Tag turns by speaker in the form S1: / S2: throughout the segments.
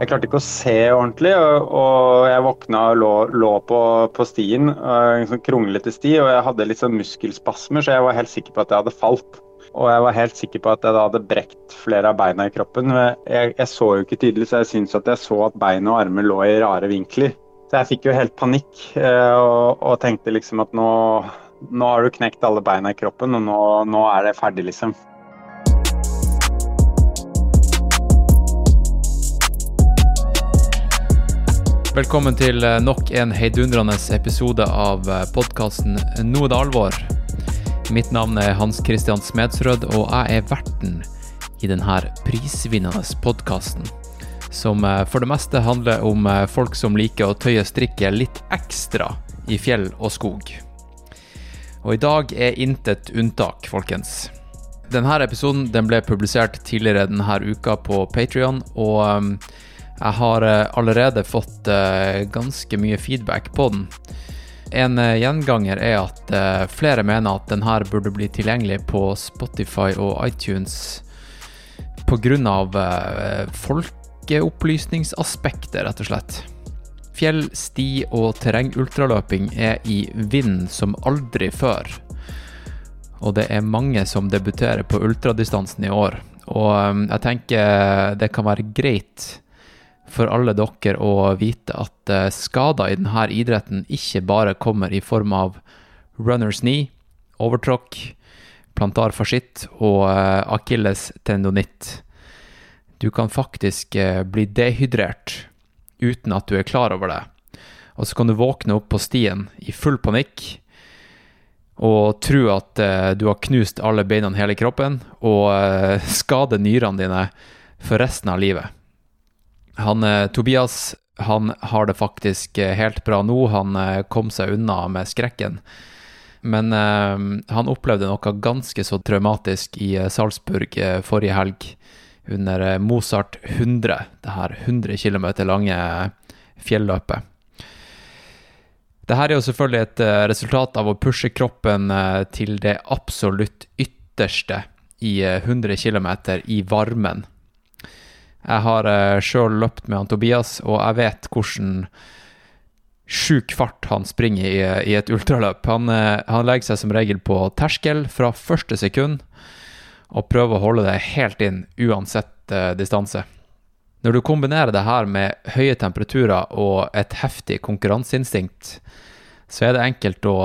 S1: Jeg klarte ikke å se ordentlig, og, og jeg våkna og lå, lå på, på, stien. En sånn kronglete sti, og jeg hadde litt sånn muskelspasmer, så jeg var helt sikker på at jeg hadde falt. Og jeg var helt sikker på at jeg da hadde brekt flere av beina i kroppen. Jeg, jeg så jo ikke tydelig, så jeg syntes at jeg så at bein og armer lå i rare vinkler. Så jeg fikk jo helt panikk eh, og, og tenkte liksom at nå, nå har du knekt alle beina i kroppen, og nå, nå er det ferdig, liksom.
S2: Velkommen til eh, nok en heidundrende episode av eh, podkasten Nå er det alvor. Mitt navn er Hans Christian Smedsrød, og jeg er verten i denne prisvinnende podkasten. Som eh, for det meste handler om folk som liker å tøye strikket litt ekstra i fjell og skog. Og i dag er intet unntak, folkens. Denne episoden den ble publisert tidligere denne uka på Patrion, og jeg har eh, allerede fått eh, ganske mye feedback på den. En eh, gjenganger er at flere mener at den her burde bli tilgjengelig på Spotify og iTunes pga. folkeopplysningsaspektet, rett og slett. Fjell, sti og terrengultraløping er i vinden som aldri før. Og det er mange som debuterer på ultradistansen i år. Og jeg tenker det kan være greit for alle dere å vite at eh, skader i denne idretten ikke bare kommer i form av runners knee, overtråkk, plantar fascitt og eh, akilles tendonitt. Du kan faktisk eh, bli dehydrert uten at du er klar over det. Og så kan du våkne opp på stien i full panikk og tro at du har knust alle beina hele kroppen og skade nyrene dine for resten av livet. Han eh, Tobias han har det faktisk eh, helt bra nå. Han eh, kom seg unna med skrekken. Men han opplevde noe ganske så traumatisk i Salzburg forrige helg, under Mozart 100, det her 100 km lange fjelløpet. Dette er jo selvfølgelig et resultat av å pushe kroppen til det absolutt ytterste i 100 km i varmen. Jeg har uh, sjøl løpt med han Tobias, og jeg vet hvordan sjuk fart han springer i, i et ultraløp. Han, uh, han, legger seg som regel på terskel fra første sekund og prøver å holde det helt inn uansett uh, distanse. Når du kombinerer det her med høye temperaturer og et heftig konkurranseinstinkt, så er det enkelt å,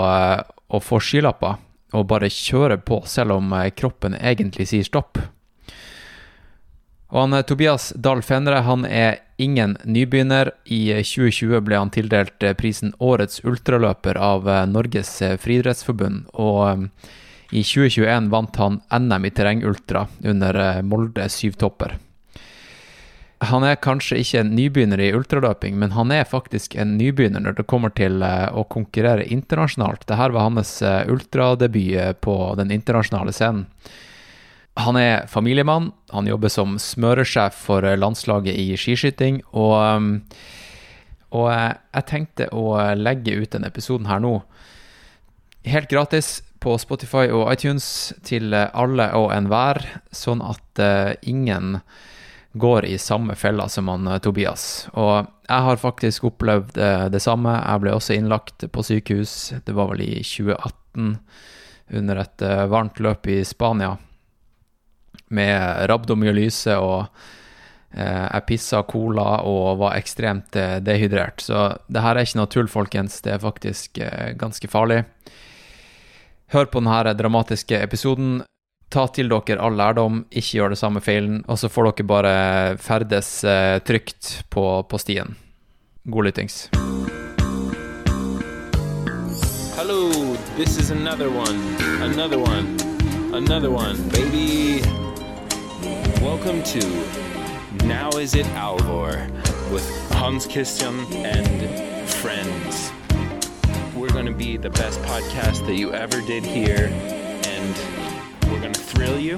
S2: å få skylapper og bare kjøre på, selv om kroppen egentlig sier stopp. Og han, eh, Tobias Dahl Fenre han er ingen nybegynner. I 2020 ble han tildelt eh, prisen Årets ultraløper av eh, Norges friidrettsforbund. Og i 2021 vant han NM i terrengultra under Molde syvtopper. Han er kanskje ikke en nybegynner i ultraløping, men han er faktisk en nybegynner når det kommer til å konkurrere internasjonalt. Dette var hans ultradebut på den internasjonale scenen. Han er familiemann. Han jobber som smøresjef for landslaget i skiskyting. Og, um, og jeg tenkte å legge ut denne episoden her nå helt gratis på Spotify og iTunes til alle og enhver, sånn at ingen går i samme fella som han Tobias. Og jeg har faktisk opplevd det samme. Jeg ble også innlagt på sykehus, det var vel i 2018, under et varmt løp i Spania med rabdomyolyse og eh, jeg pissa cola og var ekstremt eh, dehydrert. Så det her er ikke noe tull, folkens. Det er faktisk eh, ganske farlig. Hør på denne dramatiske episoden. Ta til dere all lærdom, ikke gjør det samme feilen, og så får dere bare ferdes eh, trygt på, på stien. God lyttings. Hello, this is another one, another one, another one, baby. Welcome to Now Is It Alvor with Hans Christian and friends. We're going to be the best podcast that you ever did hear, and we're going to thrill you,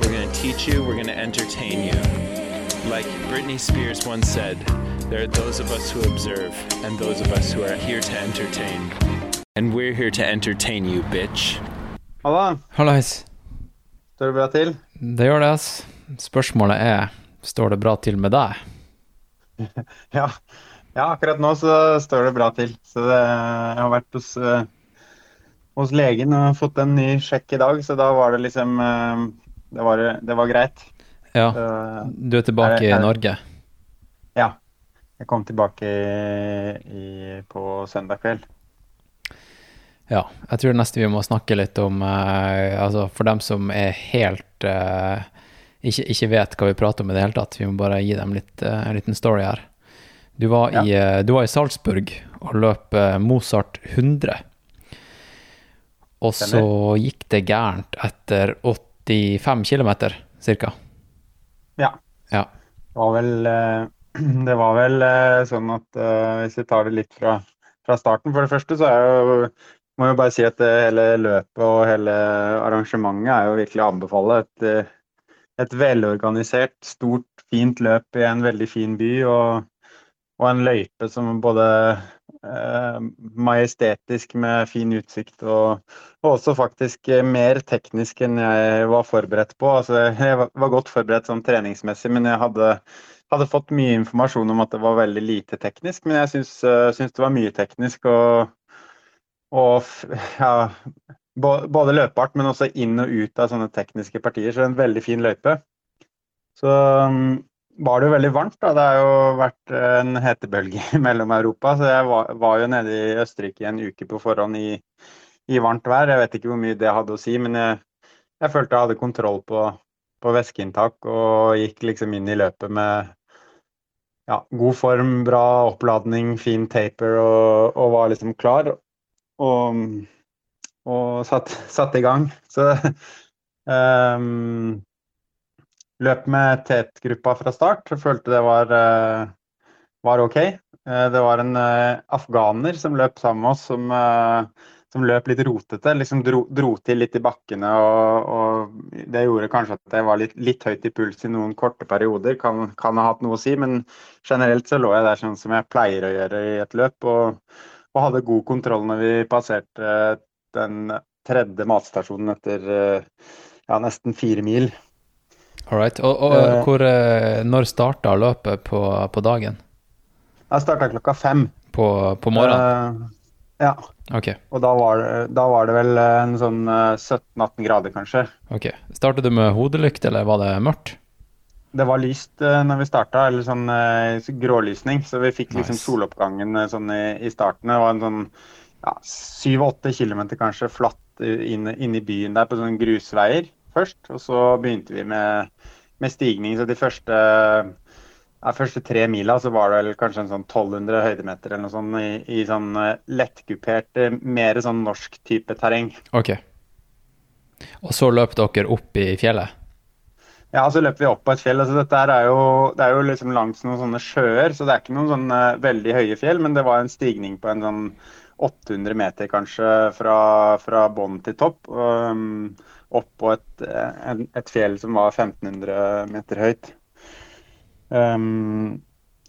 S2: we're going to teach you, we're going to entertain you. Like Britney Spears once said, there are those of us who observe and those of us who are here to entertain. And we're here to entertain you, bitch.
S1: Halla.
S2: Hallais.
S1: Står det bra til?
S2: Det gjør det, ass. Spørsmålet er står det bra til med deg?
S1: Ja. ja, akkurat nå så står det bra til. Så det, jeg har vært hos, eh, hos legen og fått en ny sjekk i dag, så da var det liksom eh, Det var, det var greit.
S2: Ja,
S1: Så,
S2: du er tilbake
S1: Er er
S2: i Norge.
S1: ja. Jeg kom tilbake i, i, på søndag kveld.
S2: Ja, jeg tror nesten vi må snakke litt om eh, Altså, for dem som er helt eh, ikke, ikke vet hva vi prater om i det hele tatt, vi må bare gi dem litt, eh, en liten story her. Du var, i, eh, du var i Salzburg og løp eh, Mozart 100. Og så gikk det gærent etter 85 km, cirka.
S1: Ja.
S2: Ja.
S1: Det var vel, det var vel sånn at hvis vi tar det litt fra, fra starten For det første så er jo må jo bare si at det hele løpet og hele arrangementet er jo virkelig å anbefale. Et, et velorganisert, stort, fint løp i en veldig fin by. Og, og en løype som både eh, majestetisk med fin utsikt og, og også faktisk eh, mer teknisk enn jeg var forberedt på. Altså, jeg var, godt forberedt sånn treningsmessig, men jeg hadde, hadde fått mye informasjon om at det var veldig lite teknisk. Men jeg syns, eh, syns det var mye teknisk. og og ja, både løpbart, men også inn og ut av sånne tekniske partier. Så en veldig fin løype. Så um, var det jo veldig varmt. da. Det har jo vært en hetebølge i Mellom-Europa. Så jeg var, var jo nede i Østerrike en uke på forhånd i, i varmt vær. Jeg vet ikke hvor mye det hadde å si, men jeg, jeg følte jeg hadde kontroll på, på væskeinntak og gikk liksom inn i løpet med ja, god form, bra oppladning, fin taper og, og var liksom klar og, og satt, satt i gang. Så um, løp med tetgruppa fra start. Følte det var, uh, var OK. Uh, det var en uh, afghaner som løp sammen med oss, som, som løp litt rotete. Liksom dro, dro til litt i bakkene, og, og det gjorde kanskje at jeg var litt, litt høyt i puls i noen korte perioder. Kan, kan ha hatt noe å si, men generelt så lå jeg der sånn som jeg pleier å gjøre i et løp. og og hadde god kontroll når vi passerte den tredje matstasjonen etter eh, ja, nesten fire mil.
S2: All right. Og, og
S1: uh,
S2: hvor, eh, når starta løpet på, på dagen?
S1: Jeg starta klokka fem.
S2: På, på morgenen?
S1: Uh, ja,
S2: Okay.
S1: og da var, det, da var det vel en sånn eh, 17-18 grader, kanskje.
S2: ok. Startet du med hodelykt, eller var det mørkt?
S1: Det var lyst uh, når vi starta, eller sånn uh, grålysning, så vi fikk liksom
S2: Nice.
S1: soloppgangen sånn i, i starten. Det var en sånn ja, syv-åtte kilometer kanskje flatt inn, inn i byen der på sånne grusveier først. Og så begynte vi med, med stigning. Så de første, ja, første tre mila så var det vel kanskje en sånn 1200 høydemeter eller noe sånt i, i sånn eh, lettkupert, eh, mer sånn norsk type terreng.
S2: Ok. Og så løp dere opp i fjellet?
S1: Ja, så løper vi opp på et fjell. altså Dette er jo, det er jo liksom langs noen sånne sjøer, så det er ikke noen sånne veldig høye fjell, men det var en stigning på en sånn 800 meter kanskje fra, fra bånn til topp. Um, opp på et, en, et fjell som var 1500 meter høyt. Um,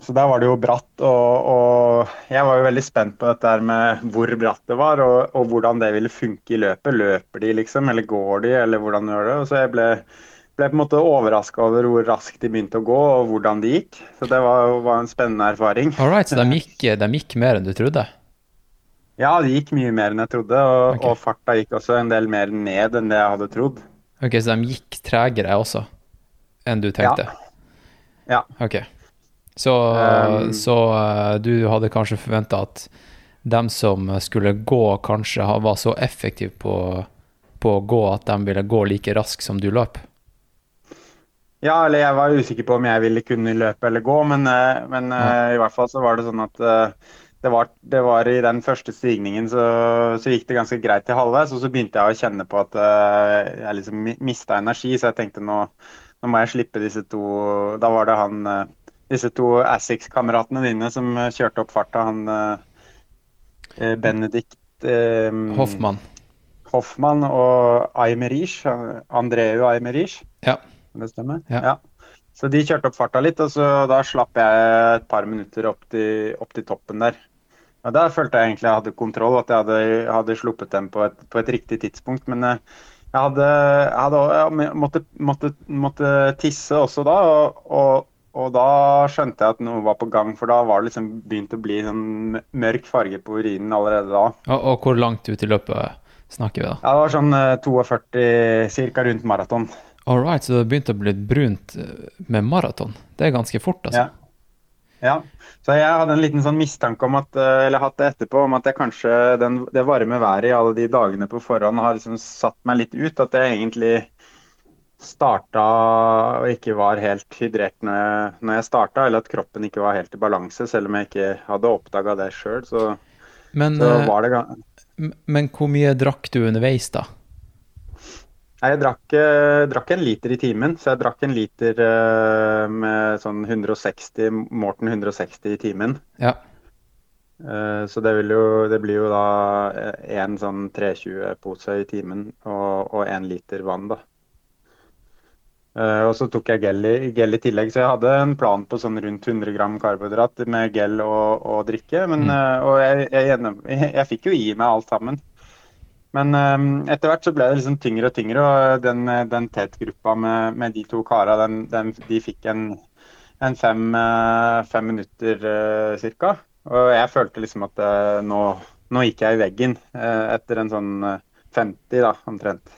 S1: så der var det jo bratt, og, og jeg var jo veldig spent på dette med hvor bratt det var, og, og hvordan det ville funke i løpet. Løper de liksom, eller går de, eller hvordan gjør det? Og så jeg ble ble på en måte overraska over hvor raskt de begynte å gå, og hvordan det gikk. Så det var, var en spennende erfaring.
S2: All right, så de gikk, de gikk mer enn du trodde?
S1: Ja, det gikk mye mer enn jeg trodde, og,
S2: okay.
S1: og farta gikk også en del mer ned enn det jeg hadde trodd.
S2: Ok, så de gikk tregere også enn du tenkte?
S1: Ja.
S2: Ok. Så,
S1: Um,
S2: så eh, du hadde kanskje forventa at dem som skulle gå, kanskje var så effektive på, på å gå at de ville gå like raskt som du løp?
S1: Ja, eller jeg var usikker på om jeg ville kunne løpe eller gå, men, eh, men eh, i hvert fall så var det sånn at eh, det var, det var i den første stigningen så, så gikk det ganske greit til halvveis, og så begynte jeg å kjenne på at uh, jeg liksom mista energi, så jeg tenkte nå, nå må jeg slippe disse to Da var det han uh, disse to Assix-kameratene dine som eh, kjørte opp farta, han uh, Benedikt
S2: Hoffmann.
S1: Hoffmann og Aymerich. Andreu Aymerich.
S2: Ja.
S1: Det stemmer?
S2: Ja.
S1: Så de kjørte opp farta litt, og så da slapp jeg et par minutter opp til, opp til toppen der. Og Der følte jeg egentlig jeg hadde kontroll, at jeg hadde, hadde sluppet dem på et, på et riktig tidspunkt. Men eh, jeg hadde, jeg hadde jeg måtte, måtte, måtte tisse også da, og, og, og da skjønte jeg at noe var på gang, for da var det liksom begynt å bli sånn mørk farge på urinen allerede da.
S2: Og, og hvor langt ut i løpet snakker vi da?
S1: Ja, det var sånn eh, 42 ca. rundt maraton.
S2: All right, så det begynte å bli brunt eh, med maraton. Det er ganske fort, altså.
S1: Ja. Ja, så jeg hadde en liten sånn mistanke om at, eh, eller hatt det etterpå, om at jeg kanskje den, det varme været i alle de dagene på forhånd har liksom satt meg litt ut. At jeg egentlig starta og ikke var helt hydrert når jeg, når jeg starta, eller at kroppen ikke var helt i balanse, selv om jeg ikke hadde oppdaga det sjøl. Så,
S2: Men,
S1: så
S2: eh,
S1: var det
S2: men hvor mye drakk du underveis, da?
S1: Nei, Jeg drakk, eh, drakk en liter i timen, så jeg drakk en liter eh, med sånn 160, Morten 160 i timen.
S2: Ja.
S1: Eh, Så det, jo, det blir jo da én sånn 320-pose i timen og én liter vann, da. Og så tok jeg gel i, gel i tillegg, så jeg hadde en plan på sånn rundt 100 gram karbohydrat med gel og, og drikke. Men,
S2: Mm.
S1: og jeg, jeg, jeg, jeg fikk jo i meg alt sammen. Men um, etter hvert så ble det liksom tyngre og tyngre, og den, den TET-gruppa med, med de to kara, den, den, de fikk en, en fem, eh, fem minutter uh, cirka. Og jeg følte liksom at uh, nå, nå gikk jeg i veggen uh, etter en sånn eh, 50, da, omtrent.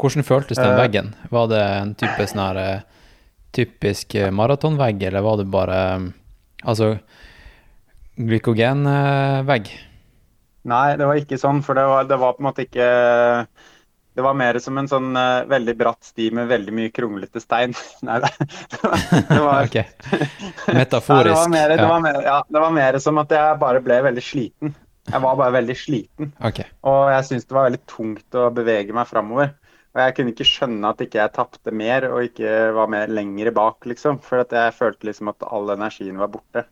S2: Hvordan føltes den
S1: Eh.
S2: veggen? Var det en type sånn her eh, typisk eh, maratonvegg, eller var det bare eh, altså glykogenvegg?
S1: Nei, det var ikke sånn, for det var, det var på en måte ikke Det var mer som en sånn uh, veldig bratt sti med veldig mye kronglete stein. Nei, det, var, det var
S2: Metaforisk.
S1: Nei, det, var mer, det, var mer, ja, det var mer som at jeg bare ble veldig sliten. Jeg var bare veldig sliten.
S2: Okay.
S1: Og jeg syntes det var veldig tungt å bevege meg framover. Og jeg kunne ikke skjønne at ikke jeg tapte mer og ikke var mer lengre bak, liksom. For at jeg følte liksom at all energien var borte.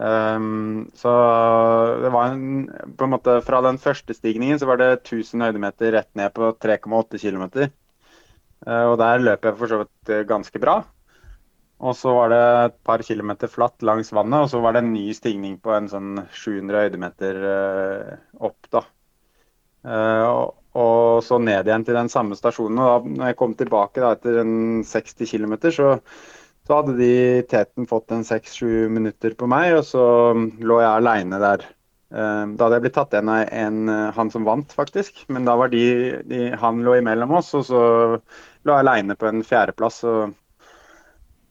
S1: Ehm, så det var en På en måte fra den første stigningen så var det 1000 høydemeter rett ned på 3,8 km. og der løp jeg for så vidt eh, ganske bra. Og så var det et par kilometer flatt langs vannet, og så var det en ny stigning på en sånn 700 høydemeter uh, opp, da. Uh, og, og så ned igjen til den samme stasjonen. Og da når jeg kom tilbake da, etter en 60 km, så, så hadde de teten fått en 6-7 minutter på meg, og så lå jeg aleine der. Eh, Da hadde jeg blitt tatt igjen av en, eh, han som vant, faktisk. Men da var de, de Han lå imellom oss, og så lå jeg aleine på en fjerdeplass. Og,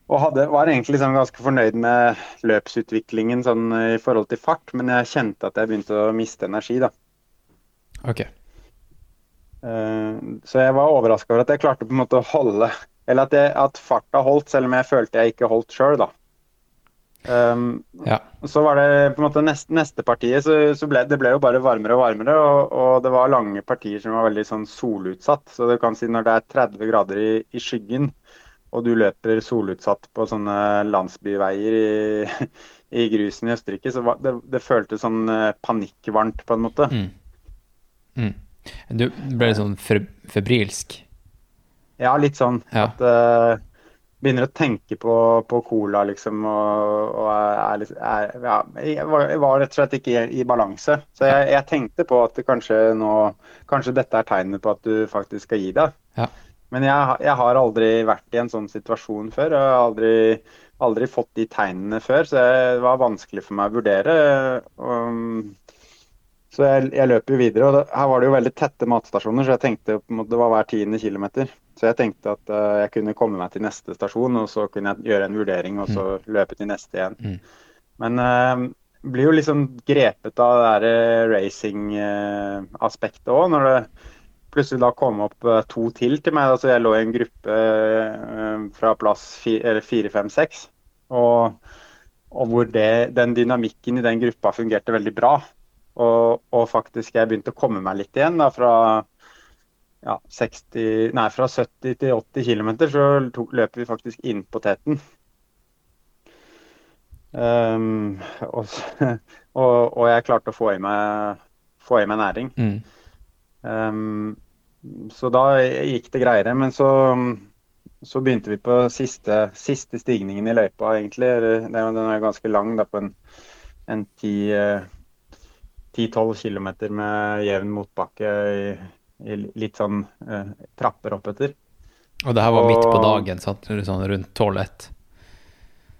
S1: og hadde, var egentlig liksom ganske fornøyd med løpsutviklingen sånn, i forhold til fart, men jeg kjente at jeg begynte å miste energi, da.
S2: Ok.
S1: Eh, Så jeg var overraska over at jeg klarte på en måte å holde Eller at, jeg, at farta holdt, selv om jeg følte jeg ikke holdt sjøl, da. Um,
S2: Ja.
S1: så var det på en måte neste, neste partiet, så, så ble det ble jo bare varmere og varmere. Og, og det var lange partier som var veldig sånn solutsatt. Så du kan si når det er 30 grader i, i skyggen, og du løper solutsatt på sånne landsbyveier i, i grusen i Østerrike, så var, det, det føltes sånn eh, panikkvarmt, på en måte.
S2: Mm. Mm. Du ble litt sånn fe- febrilsk.
S1: Ja, litt sånn.
S2: Ja.
S1: At uh, Begynner å tenke på, på cola, liksom, og, og er, er, ja, jeg, var, jeg var rett og slett ikke i, i balanse. Så jeg, jeg tenkte på at kanskje nå Kanskje dette er tegnet på at du faktisk skal gi deg.
S2: Ja.
S1: Men jeg, jeg har aldri vært i en sånn situasjon før. Jeg har aldri, aldri fått de tegnene før, så det var vanskelig for meg å vurdere. Um, så jeg, jeg løper jo videre, og det, her var det jo veldig tette matstasjoner, så jeg tenkte på en måte det var hver tiende kilometer. Så jeg tenkte at uh, jeg kunne komme meg til neste stasjon, og så kunne jeg gjøre en vurdering, og så løpe til neste igjen.
S2: Mm.
S1: Men uh, blir jo liksom grepet av det der racing-aspektet òg, når det plutselig da kom opp eh, to til til meg. Altså jeg lå i en gruppe eh, fra plass fire, fem, seks, og, og hvor det, den dynamikken i den gruppa fungerte veldig bra. Og, og faktisk jeg begynte å komme meg litt igjen da, fra, ja, 60, nei, fra 70 til 80 km, så tok, løp vi faktisk inn på teten. Um, og, og, og jeg klarte å få i meg, få i meg næring.
S2: Mm.
S1: Um, så da gikk det greiere. Men så, så begynte vi på siste, siste stigningen i løypa, egentlig. Den er- den ganske lang, da, på en, en 10 10-12 km med jevn motbakke i litt sånn eh, trapper oppetter.
S2: Og det her var midt på dagen, sant? Sånn rundt 12-1.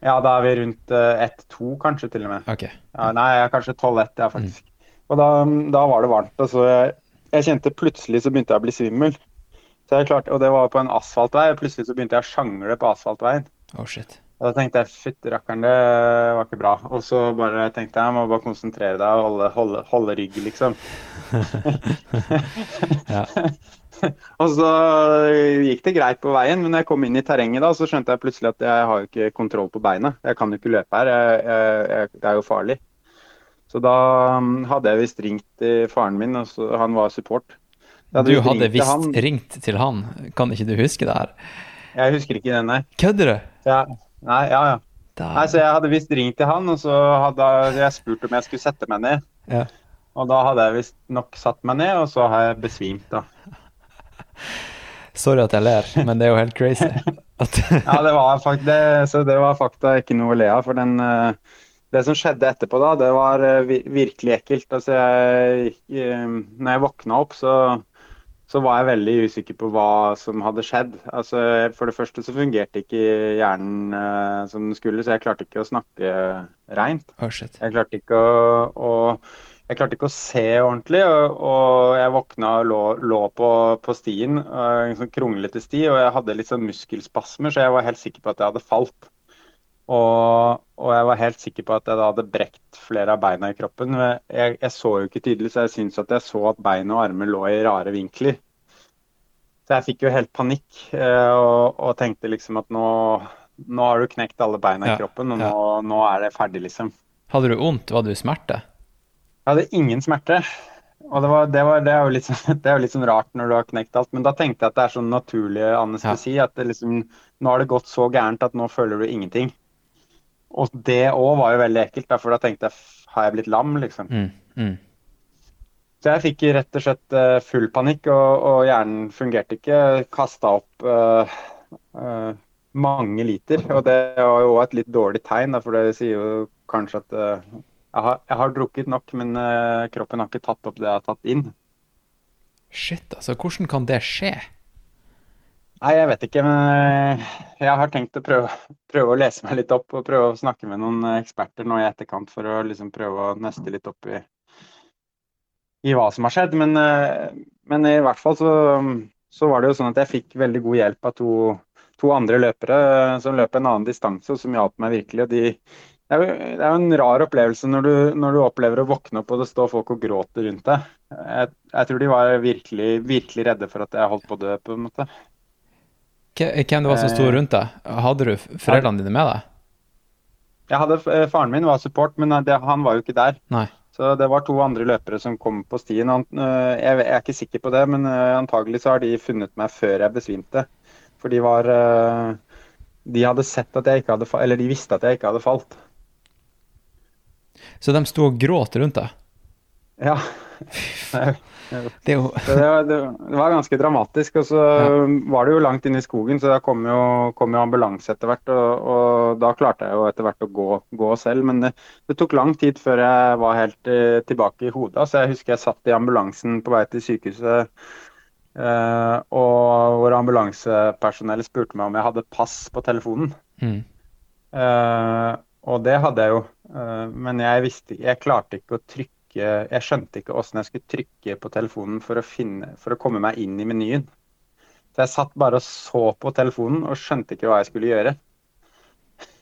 S1: Ja, da er vi rundt eh, 1-2 kanskje til og med.
S2: Okay.
S1: Ja, nei, kanskje 12-1, ja, faktisk. Og da, da var det varmt. Og så jeg, jeg kjente plutselig så begynte jeg å bli svimmel. Så jeg klarte, og det var på en asfaltvei. og Plutselig så begynte jeg å sjangle på asfaltveien.
S2: Oh shit.
S1: Da tenkte jeg fytti rakkeren, det var ikke bra. Og så bare tenkte jeg jeg må bare konsentrere deg og holde, holde, holde rygg, liksom.
S2: Ja.
S1: Og så gikk det greit på veien, men når jeg kom inn i terrenget da, så skjønte jeg plutselig at jeg har jo ikke kontroll på beina. Jeg kan jo ikke løpe her, jeg, jeg, det er jo farlig. Så da um, hadde jeg visst ringt til faren min, og så, han var support. Hadde
S2: Du hadde visst ringt til han. Kan ikke du huske det her?
S1: Jeg husker ikke den, nei.
S2: Kødder du?
S1: Ja, nei, ja, ja. Nei, så jeg hadde visst ringt til han, og så hadde jeg spurt om jeg skulle sette meg ned.
S2: Ja.
S1: Og da hadde jeg visst nok satt meg ned, og så har jeg besvimt, da.
S2: Sorry at jeg ler, men det er jo helt crazy.
S1: Ja, det var fakt det, så det var fakta ikke noe å le av. For den, eh, det som skjedde etterpå da, det var eh, virkelig ekkelt. Altså, jeg, eh, når jeg våkna opp, så, så var jeg veldig usikker på hva som hadde skjedd. Altså, for det første så fungerte ikke hjernen uh, som den skulle, så jeg klarte ikke å snakke reint.
S2: oh.
S1: Jeg klarte ikke å, å jeg klarte ikke å se ordentlig, og, og jeg våkna og lå, lå på, på stien, uh, en sånn kronglete sti, og jeg hadde litt sånn muskelspasmer, så jeg var helt sikker på at jeg hadde falt. Og, og jeg var helt sikker på at jeg da hadde brekt flere av beina i kroppen. Jeg, jeg så jo ikke tydelig, så jeg syntes at jeg så at bein og armer lå i rare vinkler. Så jeg fikk jo helt panikk øh, og, og tenkte liksom at nå, nå har du knekt alle beina
S2: Ja,
S1: i kroppen, og
S2: ja.
S1: nå, nå er det ferdig, liksom.
S2: Hadde du vondt? Var du i smerte?
S1: Jeg hadde ingen smerte. Og det, var, det, var, det, er sånn- det er jo litt sånn rart når du har knekt alt, men da tenkte jeg at det er sånn naturlig anestesi. At det liksom, nå har det gått så gærent at nå føler du ingenting. Og det òg var jo veldig ekkelt, for da tenkte jeg har jeg blitt lam, liksom.
S2: Mm, mm.
S1: Så jeg fikk rett og slett eh, full panikk, og, og hjernen fungerte ikke. Kasta opp uh, uh, mange liter. Og det var jo et litt dårlig tegn, for det sier jo kanskje at uh, jeg, har, jeg har drukket nok, men kroppen har ikke tatt opp det jeg har tatt inn.
S2: Shit, altså. Hvordan kan det skje?
S1: Nei, jeg vet ikke, men eh, jeg har tenkt å prøve, prøve å lese meg litt opp og prøve å snakke med noen eksperter nå i etterkant for å liksom prøve å nøste litt opp i, i hva som har skjedd. Men, eh, men i hvert fall så, så var det jo sånn at jeg fikk veldig god hjelp av to, to andre løpere eh, som løp en annen distanse, og som hjalp meg virkelig. og de det er, jo, det er jo en rar opplevelse når du, når du opplever å våkne opp og det står folk og gråter rundt deg. Jeg, jeg tror de var virkelig, virkelig redde for at jeg holdt på å dø, på en måte.
S2: Hvem det var som sto
S1: Eh,
S2: rundt deg? Hadde du foreldrene dine med deg?
S1: Jeg hadde, eh, Faren min var support, men det, han var jo ikke der.
S2: Nei.
S1: Så det var to andre løpere som kom på stien. Jeg, er ikke sikker på det, men antagelig så har de funnet meg før jeg besvimte. For de var De hadde sett at jeg ikke hadde falt, Eller de visste at jeg ikke hadde falt.
S2: Så de sto og gråt rundt deg?
S1: Ja.
S2: Det jo
S1: det, var- det, var ganske dramatisk. Og så
S2: Ja.
S1: var det jo langt inne i skogen, så da kom jo, kom jo ambulanse etter hvert. Og, og da klarte jeg jo etter hvert å gå, gå selv. Men det, det tok lang tid før jeg var helt eh, tilbake i hodet. Så jeg husker jeg satt i ambulansen på vei til sykehuset. Uh, og hvor ambulansepersonellet spurte meg om jeg hadde pass på telefonen.
S2: mm.
S1: Uh, og det hadde jeg jo, men jeg visste Jeg klarte ikke å trykke Jeg skjønte ikke åssen jeg skulle trykke på telefonen for å, finne, for å komme meg inn i menyen. Så jeg satt bare og så på telefonen og skjønte ikke hva jeg skulle gjøre.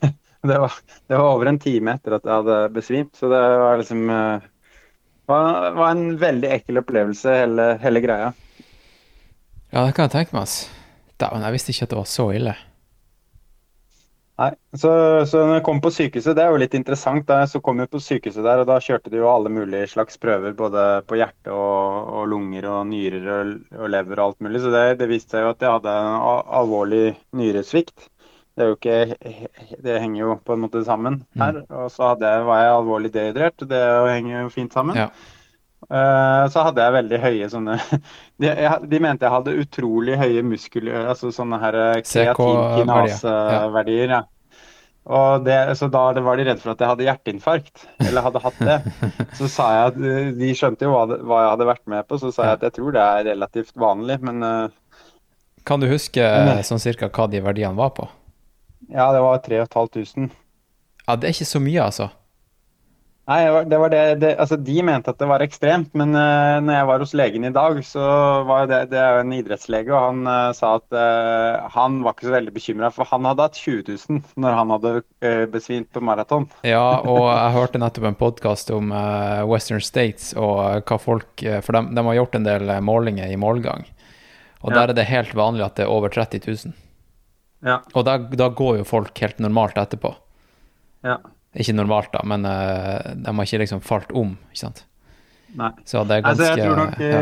S1: Det var, det var over en time etter at jeg hadde besvimt, så det var liksom Det var, var en veldig ekkel opplevelse, hele, hele greia.
S2: Ja, det kan jeg tenke meg, ass. Dæven, jeg visste ikke at det var så ille.
S1: Nei, så, så når jeg kom på sykehuset, det er jo litt interessant. Da, så kom jeg på sykehuset der, og da kjørte de jo alle mulige slags prøver. Både på hjerte og, og lunger og nyrer og, og lever og alt mulig. Så det, det viste seg jo at jeg hadde en alvorlig nyresvikt. Det ikke Det henger jo på en måte sammen her. Og så hadde jeg, var jeg alvorlig dehydrert. Det henger jo fint sammen.
S2: Ja.
S1: Eh, Så hadde jeg veldig høye sånne De, de mente jeg hadde utrolig høye muskler, altså sånne her kreatinkinase-verdier. Ja. Og det, så da var de redde for at jeg hadde hjerteinfarkt, eller hadde hatt det. Så sa jeg at eh, De skjønte jo hva, hva jeg hadde vært med på, så sa jeg at jeg tror det er relativt vanlig. Men eh,
S2: Kan du huske
S1: men,
S2: sånn cirka hva de verdiene var på?
S1: ja, det var 3500.
S2: Ja, det er ikke så mye, altså.
S1: Nei, det var- det det, Altså, de mente at det var ekstremt, men uh, når jeg var hos legen i dag, så var det Det er jo en idrettslege, og han uh, sa at uh, han var ikke så veldig bekymra, for han hadde hatt 20 000 når han hadde besvimt på maraton.
S2: Ja, og jeg hørte nettopp en podkast om Western States og hva folk For de, de har gjort en del målinger i målgang. Og
S1: Ja.
S2: der er det helt vanlig at det er over 30 000.
S1: Ja.
S2: Og da, da går jo folk helt normalt etterpå.
S1: Ja.
S2: Ikke normalt, da, men uh, de har ikke liksom falt om, ikke sant.
S1: Nei.
S2: Så det er
S1: Altså, jeg tror nok,
S2: ja.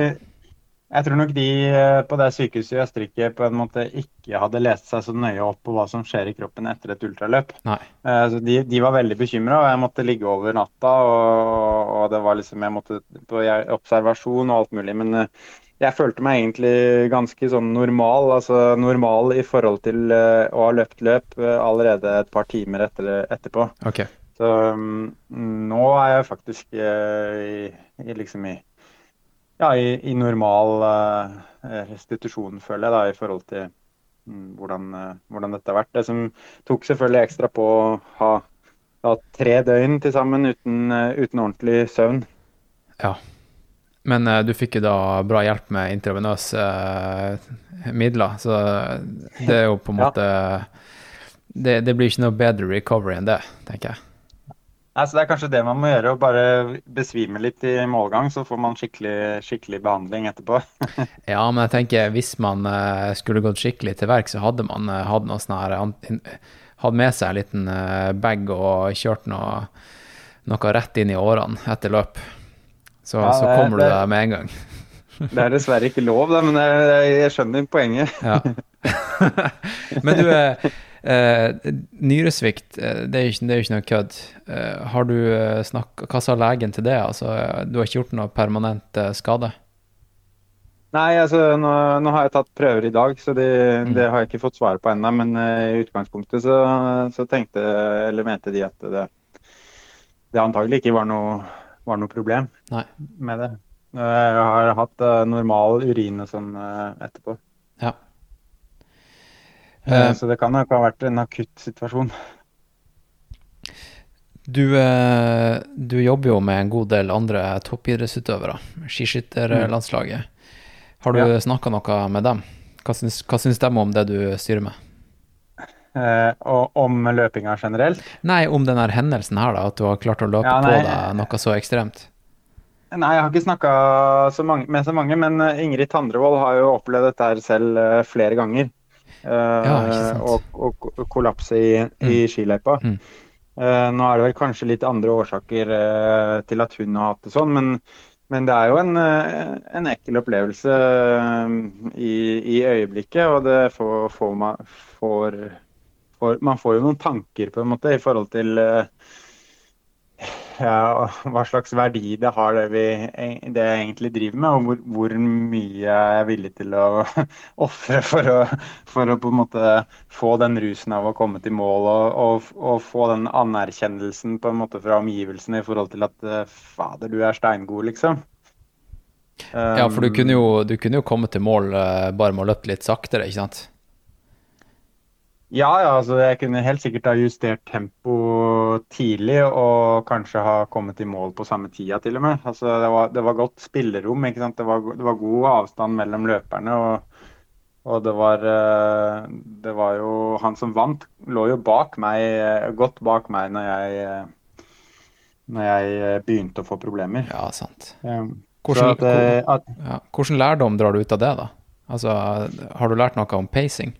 S1: jeg tror nok de eh, på det sykehuset i Østerrike på en måte ikke hadde lest seg så nøye opp på hva som skjer i kroppen etter et ultraløp.
S2: Nei.
S1: Uh, Så de, de var veldig bekymra, og jeg måtte ligge over natta. Og, og det var liksom, jeg måtte på observasjon og alt mulig. Men eh, jeg følte meg egentlig ganske sånn normal. Altså normal i forhold til uh, å ha løpt løp uh, allerede et par timer etter, etterpå.
S2: Okay.
S1: Så um, nå er jeg faktisk uh, i, i liksom i ja, i, i normal restitusjon, føler jeg, da, i forhold til um, hvordan, hvordan dette har vært. Det som tok selvfølgelig ekstra på å ha, da, tre døgn til sammen uten, uten ordentlig søvn.
S2: Ja. Men uh, du fikk jo da bra hjelp med intravenøse uh, midler, så det er jo på en
S1: Ja.
S2: måte det, det blir ikke noe bedre recovery enn det, tenker jeg.
S1: Nei, så Det er kanskje det man må gjøre, å bare besvime litt i målgang, så får man skikkelig, skikkelig behandling etterpå.
S2: Ja, men jeg tenker hvis man uh, skulle gått skikkelig til verk, så hadde man hatt noe sånn her Hatt med seg en liten bag og kjørt noe, noe rett inn i årene etter løp. Så,
S1: Ja,
S2: så
S1: det-
S2: kommer du deg med en gang.
S1: Det er dessverre ikke lov, da, men jeg, jeg skjønner poenget.
S2: Ja. Men du, eh, eh, nyresvikt, eh, det er jo ikke, det ikke noe kødd. Eh, har du snakka Hva sa legen til det? Altså, du har ikke gjort noe permanent skade?
S1: Nei, altså nå, nå har jeg tatt prøver i dag, så det,
S2: Mm.
S1: det har jeg ikke fått svar på ennå. Men uh, i utgangspunktet så, så tenkte, eller mente de at det, det antagelig ikke var noe, var noe problem
S2: Nei.
S1: med det. Jeg har hatt eh, normal urin og sånn eh, etterpå.
S2: Ja.
S1: Eh, så det kan nok ha vært en akutt situasjon.
S2: Du, du jobber jo med en god del andre toppidrettsutøvere, skiskytterlandslaget. Har du
S1: Ja.
S2: snakka noe med dem? Hva syns, hva syns de om det du styrer med?
S1: Eh, og om løpinga generelt.
S2: Nei, om den her hendelsen her, da, at du har klart å løpe
S1: Ja,
S2: på deg noe så ekstremt.
S1: Nei, jeg har ikke snakka med så mange, men eh, Ingrid Tandrevold har jo opplevd dette her selv eh, flere ganger.
S2: Ja,
S1: og, og kollapse i, i skiløypa.
S2: Mm.
S1: Nå er det vel kanskje litt andre årsaker til at hun har hatt det sånn, men, men det er jo en, en ekkel opplevelse i, i øyeblikket, og det får, får man får, får, Man får jo noen tanker på en måte i forhold til eh, ja, hva slags verdi det har det, vi, det jeg egentlig driver med, og hvor, hvor mye jeg er villig til å ofre for, for å på en måte få den rusen av å komme til mål og, og, og få den anerkjennelsen på en måte fra omgivelsene i forhold til at eh, fader, du er steingod, liksom.
S2: Ja, for du
S1: Um,
S2: kunne jo, du kunne jo komme til mål eh, bare med å løpe litt saktere, ikke sant?
S1: Ja, ja, altså jeg kunne helt sikkert ha justert tempo tidlig og kanskje ha kommet i mål på samme tida til og med. Altså det var, det var godt spillerom, ikke sant. Det var, det var god avstand mellom løperne. Og, og det var eh, Det var jo Han som vant, lå jo bak meg, eh, godt bak meg når jeg eh, når jeg begynte å få problemer.
S2: Ja, sant. Hvordan-
S1: at, at,
S2: Ja. hvordan lærdom drar du ut av det, da? Altså, har du lært noe om pacing?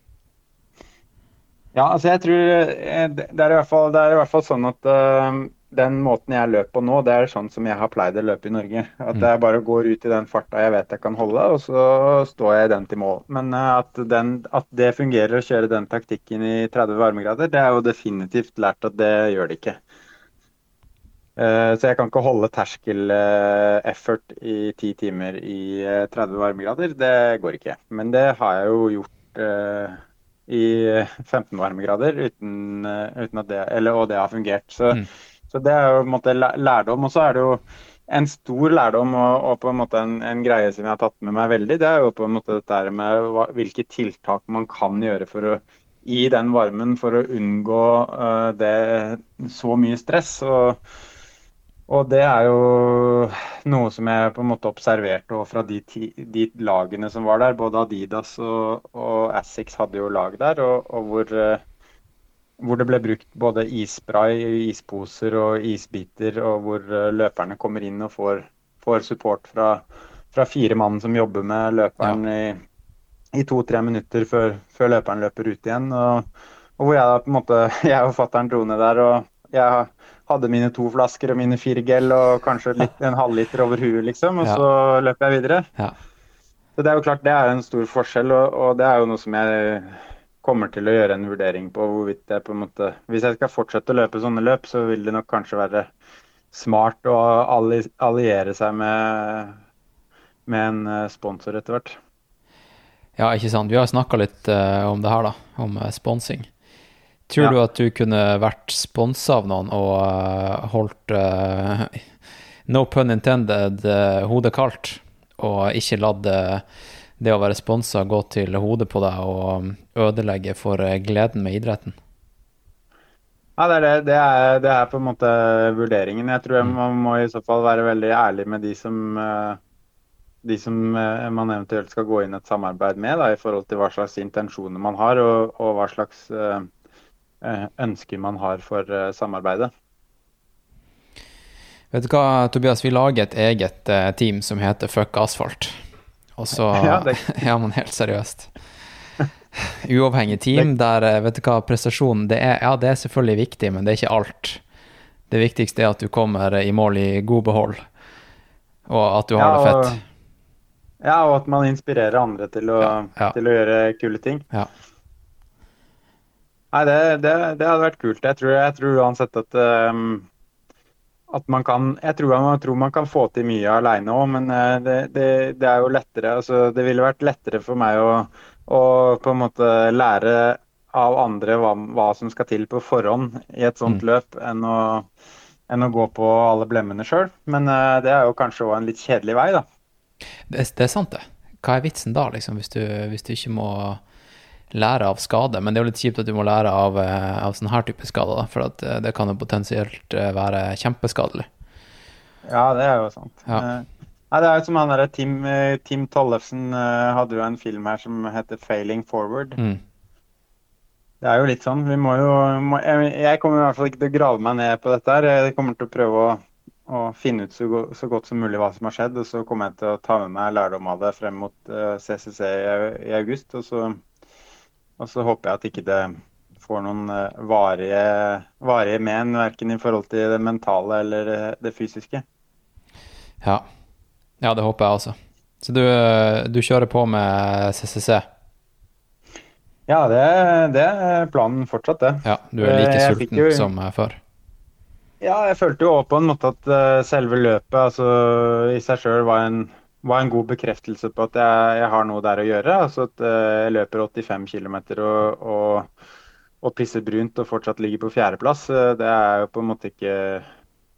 S1: Ja, altså jeg tror eh, det er i hvert fall, i hvert fall sånn at uh, den måten jeg løper på nå, det er sånn som jeg har pleid å løpe i Norge. At jeg bare går ut i den farta jeg vet jeg kan holde, og så står jeg i den til mål. Men uh, at, den, at det fungerer å kjøre den taktikken i 30 varmegrader, det er jo definitivt lært at det gjør det ikke. Uh, Så jeg kan ikke holde terskel-effort i ti timer i eh, 30 varmegrader. Det går ikke. Men det har jeg jo gjort i 15 varmegrader uten, eh, uten at det eller, Og det har fungert. Så,
S2: Mm.
S1: så det er jo på en måte lærdom. Og så er det jo en stor lærdom og, og på en måte en, en greie som jeg har tatt med meg veldig, det er jo på en måte dette med hva, hvilke tiltak man kan gjøre for å i den varmen for å unngå uh, det, så mye stress. Og, og, det er jo noe som jeg på en måte observerte fra de, de lagene som var der. Både Adidas og, og Assix hadde jo lag der, og, og hvor, uh, hvor, det ble brukt både isspray, isposer og isbiter, og hvor uh, løperne kommer inn og får, får support fra, fra, fire mann som jobber med løperen ja. i i to-tre minutter før, før, løperen løper ut igjen. Og, og, hvor jeg da på en måte Jeg og fatter'n dro ned der, og jeg hadde mine to flasker og mine fire gel og kanskje litt, en halvliter over huet, liksom. Og ja. så løper jeg videre. Ja. Så det er jo klart det er en stor forskjell, og, og, det er jo noe som jeg kommer til å gjøre en vurdering på hvorvidt jeg på en måte Hvis jeg skal fortsette å løpe sånne løp, så vil det nok kanskje være smart å alliere seg med, med en eh, sponsor etter hvert.
S2: Ja, ikke sant. Vi har snakka litt uh, om det her, da. Om uh, sponsing. Tror ja. du at du kunne vært sponsa av noen og uh, holdt no pun intended hodet kaldt, og ikke latt det å være sponsa gå til hodet på deg og ødelegge for gleden med idretten?
S1: Ja, det er, det. Det, er, det er på en måte vurderingen. Jeg tror jeg mm. man må i så fall være veldig ærlig med de som de som eh, man eventuelt skal gå inn et samarbeid med, da, i forhold til hva slags intensjoner man har, og, og hva slags uh, ønsker man har for uh, samarbeidet.
S2: Vet du hva, Tobias, vi lager et eget uh, team som heter Fuck asfalt. Og så Ja, det... ja men helt seriøst. Uavhengig team der, vet du hva, prestasjonen det er, Ja, det er selvfølgelig viktig, men det er ikke alt. Det viktigste er at du kommer i mål i god behold, og at du har ja, det fett.
S1: Ja, og at man inspirerer andre til å, ja, ja. Til å gjøre kule ting. Ja. Nei, det, det, det, hadde vært kult. Jeg tror, jeg tror uansett at, um, at man kan Jeg tror jeg tror man kan få til mye aleine òg, men det, det, det, er jo lettere. Altså, det ville vært lettere for meg å, å på en måte lære av andre hva, hva, som skal til på forhånd i et sånt mm. løp, enn å, enn å, gå på alle blemmene sjøl. Men uh, det er jo kanskje òg en litt kjedelig vei, da.
S2: Det, det, er sant, det. Hva er vitsen da, liksom, hvis du, hvis du, ikke må lære av skade? Men det er jo litt kjipt at du må lære av, eh, av sånne her type skader, da, for at det kan jo potensielt eh, være kjempeskadelig.
S1: Ja, det er jo sant. Ja. Nei, det er jo som han derre Tim, Tim Tollefsen hadde jo en film her som heter 'Failing Forward'. Mm. Det er jo litt sånn. Vi må jo må, jeg, kommer i hvert fall ikke til å grave meg ned på dette her. Jeg kommer til å prøve å og finne ut så, så, godt som mulig hva som har skjedd. Og så kommer jeg til å ta med meg lærdom av det frem mot eh, CCC i, i august. Og så, og så, håper jeg at ikke det får noen uh, varige, varige men, verken i forhold til det mentale eller uh, det fysiske.
S2: Ja. ja, det håper jeg også. Så du, du kjører på med CCC?
S1: Ja, det, det, er planen fortsatt, det.
S2: Ja, Du er like sulten jo... som før?
S1: Ja, jeg følte jo på en måte at selve løpet altså, i seg sjøl var, var, en god bekreftelse på at jeg, jeg, har noe der å gjøre. Altså at uh, jeg løper 85 km og, og, og, pisser brunt og fortsatt ligger på fjerdeplass. Uh, det er jo på en måte ikke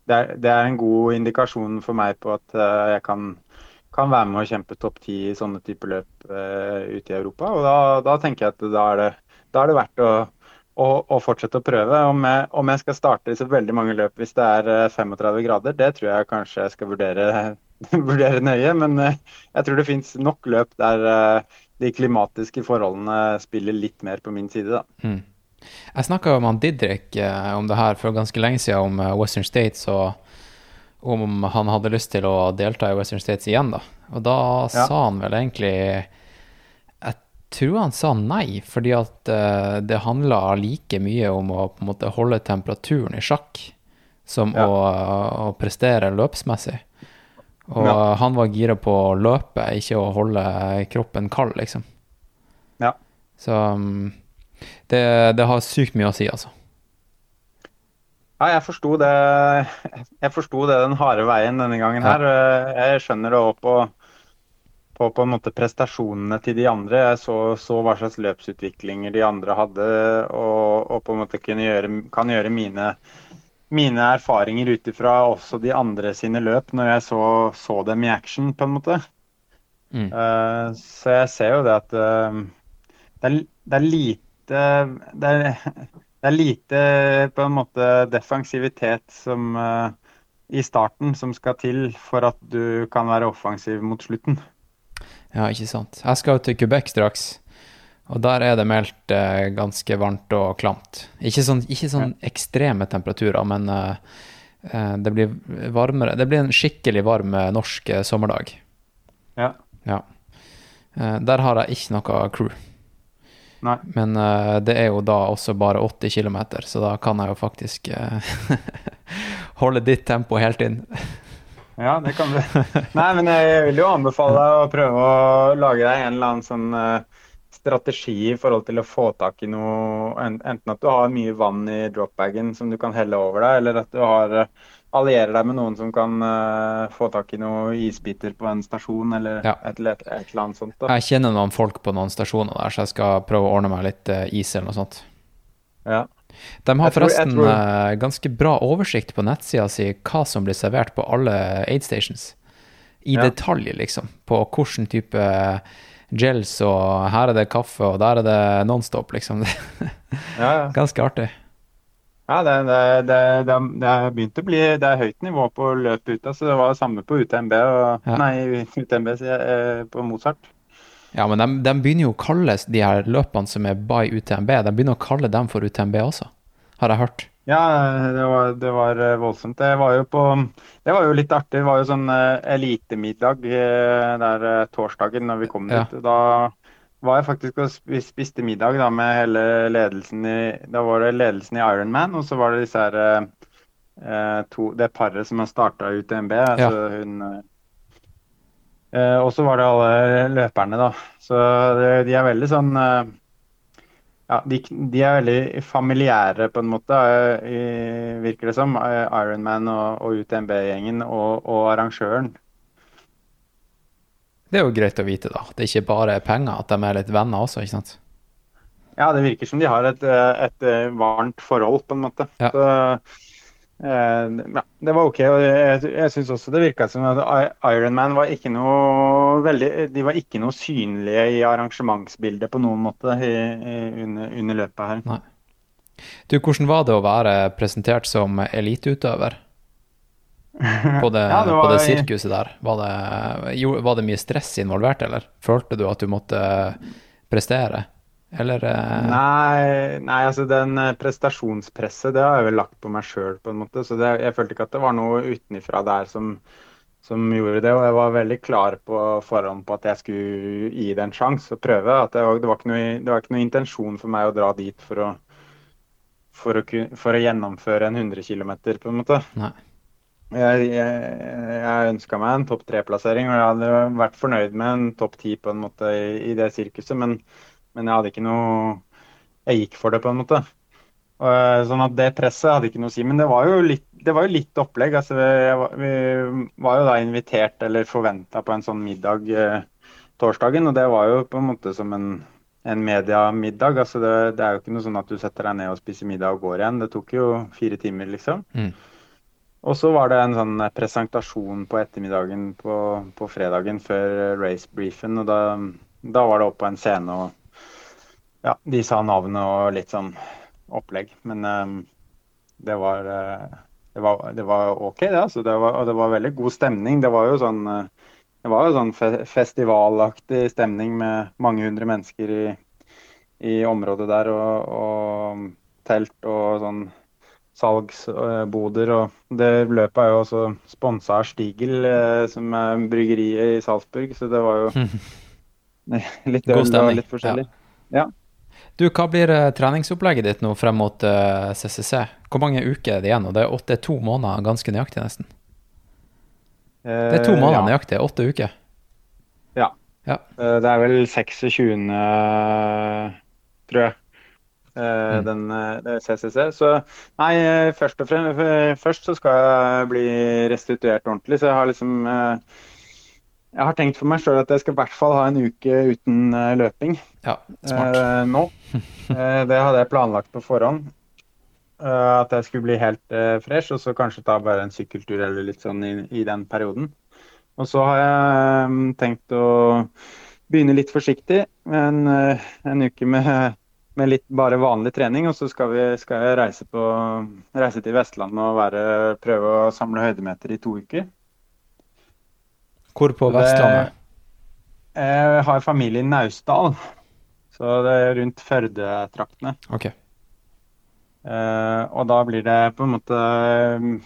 S1: det er, det er, en god indikasjon for meg på at jeg kan, kan, være med og kjempe topp ti i sånne typer løp ute i Europa. Og da, da, tenker jeg at da er det, da er det verdt å og, og, fortsette å prøve. Om jeg, om jeg, skal starte så veldig mange løp hvis det er 35 eh, grader, det tror jeg kanskje jeg skal vurdere, vurdere nøye. Men eh, jeg tror det fins nok løp der eh, de klimatiske forholdene spiller litt mer på min side. Da. Mm.
S2: Jeg snakka med Didrik om det her for ganske lenge siden, om Western States. og om han hadde lyst til å delta i Western States igjen, da. Og da ja. sa han vel egentlig Jeg tror han sa nei, fordi at det handla like mye om å på en måte holde temperaturen i sjakk som ja. å, å, prestere løpsmessig. Og ja. han var gira på å løpe, ikke å holde kroppen kald, liksom.
S1: Ja.
S2: Så um, det, det, har sykt mye å si, altså.
S1: Ja, jeg forsto det. Jeg forsto det den harde veien denne gangen her. Jeg skjønner det òg på på, på en måte prestasjonene til de andre. Jeg så, så, hva slags løpsutviklinger de andre hadde, og, og på en måte gjøre, kan gjøre mine, mine erfaringer ut ifra også de andre sine løp, når jeg så, så dem i action, på en måte. Mm. Uh, så jeg ser jo det at uh, det, er, det, er lite, det er, det er lite på en måte defensivitet som uh, i starten som skal til for at du kan være offensiv mot slutten.
S2: Ja, ikke sant. Jeg skal jo til Quebec straks, og der er det meldt eh, ganske varmt og klamt. Ikke sånn, ikke sånn ekstreme temperaturer, men eh, eh, det blir varmere. Det blir en skikkelig varm eh, norsk eh, sommerdag.
S1: Ja.
S2: Ja. Eh, der har jeg ikke noe crew.
S1: Nei.
S2: Men det er jo da også bare 80 km, så da kan jeg jo faktisk holde ditt tempo helt inn.
S1: Ja, det kan du. Nei, men jeg vil jo anbefale deg å prøve å lage deg en eller annen sånn strategi i forhold til å få tak i noe Enten at du har mye vann i dropbagen som du kan helle over deg, eller at du har eh, allierer deg med noen som kan uh, få tak i noen isbiter på en stasjon, eller
S2: Ja.
S1: et, eller- et, eller annet sånt. da.
S2: Jeg kjenner noen folk på noen stasjoner der, så jeg skal prøve å ordne meg litt uh, is eller noe sånt.
S1: Ja.
S2: De har
S1: tror-
S2: forresten
S1: tror-
S2: eh, ganske bra oversikt på nettsida si hva som blir servert på alle aid stations. I
S1: Ja.
S2: detalj, liksom. På hvilken type gels, og her er det kaffe, og der er det Nonstop, liksom.
S1: Ja, ja.
S2: ganske artig.
S1: Ja, det, det, det, det, er å bli Det er høyt nivå på løp ute. Så det var det samme på UTMB og
S2: Ja.
S1: Nei, UTMB eh, på Mozart.
S2: Ja, men de, de begynner jo å kalle de her løpene som er by UTMB, de begynner å kalle dem for UTMB også, har jeg hørt.
S1: Ja, det var, det var eh, voldsomt. Det var på Det var jo litt artig. Det var jo sånn eh, elitemiddag eh, der torsdagen når vi kom
S2: Ja.
S1: dit. Da var jeg faktisk og spiste middag da med hele ledelsen i Da var det ledelsen i Ironman, og så var det disse her to Det paret som har starta UTMB. Altså hun eh, eh, Og så var det alle løperne, da. Så de er veldig sånn ja, de, de er veldig familiære, på en måte, eh, virker det som. eh, Ironman og, og UTMB-gjengen og, og arrangøren.
S2: Det er jo greit å vite, da. Det er ikke bare penger, at de er litt venner også, ikke sant?
S1: Ja, det virker som de har et, eh, et varmt forhold, på en måte.
S2: Ja.
S1: Så, ja, det var OK. og Jeg, jeg syns også det virka som at Ironman var ikke noe veldig De var ikke noe synlige i arrangementsbildet på noen måte i, i, under, under løpet her.
S2: Du, hvordan var det å være presentert som eliteutøver? På det,
S1: Ja, det
S2: på det sirkuset der. Var det, var det mye stress involvert, eller? Følte du at du måtte prestere? Eller uh...
S1: Nei, nei, altså den eh, prestasjonspresset, det har jeg vel lagt på meg sjøl, på en måte. Så det, jeg følte ikke at det var noe utenifra der som, som gjorde det. Og jeg var veldig klar på forhånd på at jeg skulle gi det en sjanse og prøve. At det, var, det, var noe, det var ikke noe intensjon for meg å dra dit for å, for å, for å gjennomføre en 100 km, på en måte.
S2: Nei.
S1: Jeg, jeg, jeg ønska meg en topp tre-plassering, og jeg hadde vært fornøyd med en topp ti på en måte i, i det sirkuset, men, men jeg hadde ikke noe Jeg gikk for det, på en måte. Eh, sånn at det presset hadde ikke noe å si. Men det var jo litt, det var jo litt opplegg. Altså, vi var jo da invitert eller forventa på en sånn middag eh, torsdagen, og det var jo på en måte som en, en mediamiddag. Altså, det, det er jo ikke noe sånn at du setter deg ned og spiser middag og går igjen. Det tok jo fire timer, liksom.
S2: Mm.
S1: Og så var det en sånn presentasjon på ettermiddagen på, på fredagen før racebriefen. Og da, da var det opp på en scene, og ja, de sa navnet og litt sånn opplegg. Men eh, det var eh, det var, det var OK, det. altså. Det var, og det var veldig god stemning. Det var jo sånn, eh, det var jo sånn fe festivalaktig stemning med mange hundre mennesker i, i området der, og, og telt og sånn salgsboder. Og det løpet er jo også sponsa av Stigel, eh, som er bryggeriet i Salzburg, så det var jo litt øl og litt forskjellig.
S2: Du, hva blir eh, treningsopplegget ditt nå frem mot eh, CCC? Hvor mange uker er det igjen? Og det er åtte, to måneder, ganske nøyaktig, nesten. Det er to måneder
S1: ja.
S2: nøyaktig, åtte uker.
S1: Ja. Det er vel 26., tror jeg. eh,
S2: Mm.
S1: Den eh, er CCC. Så nei, eh, først og fremst først så skal jeg bli restituert ordentlig. Så jeg har liksom eh, Jeg har tenkt for meg sjøl at jeg skal i hvert fall ha en uke uten eh, løping
S2: Ja, smart.
S1: eh, nå. Eh, Det hadde jeg planlagt på forhånd. Eh, At jeg skulle bli helt eh, fresh, og så kanskje ta bare en sykkeltur eller litt sånn i, i den perioden. Og så har jeg um, tenkt å begynne litt forsiktig. En, eh, en uke med med litt bare vanlig trening. Og så skal, vi, skal jeg reise, på, reise, til Vestlandet og være, prøve å samle høydemeter i to uker.
S2: Hvor på Vestlandet?
S1: jeg har familie i Naustdal. Så det er rundt Førde-traktene.
S2: Okay.
S1: Uh, og da blir det på en måte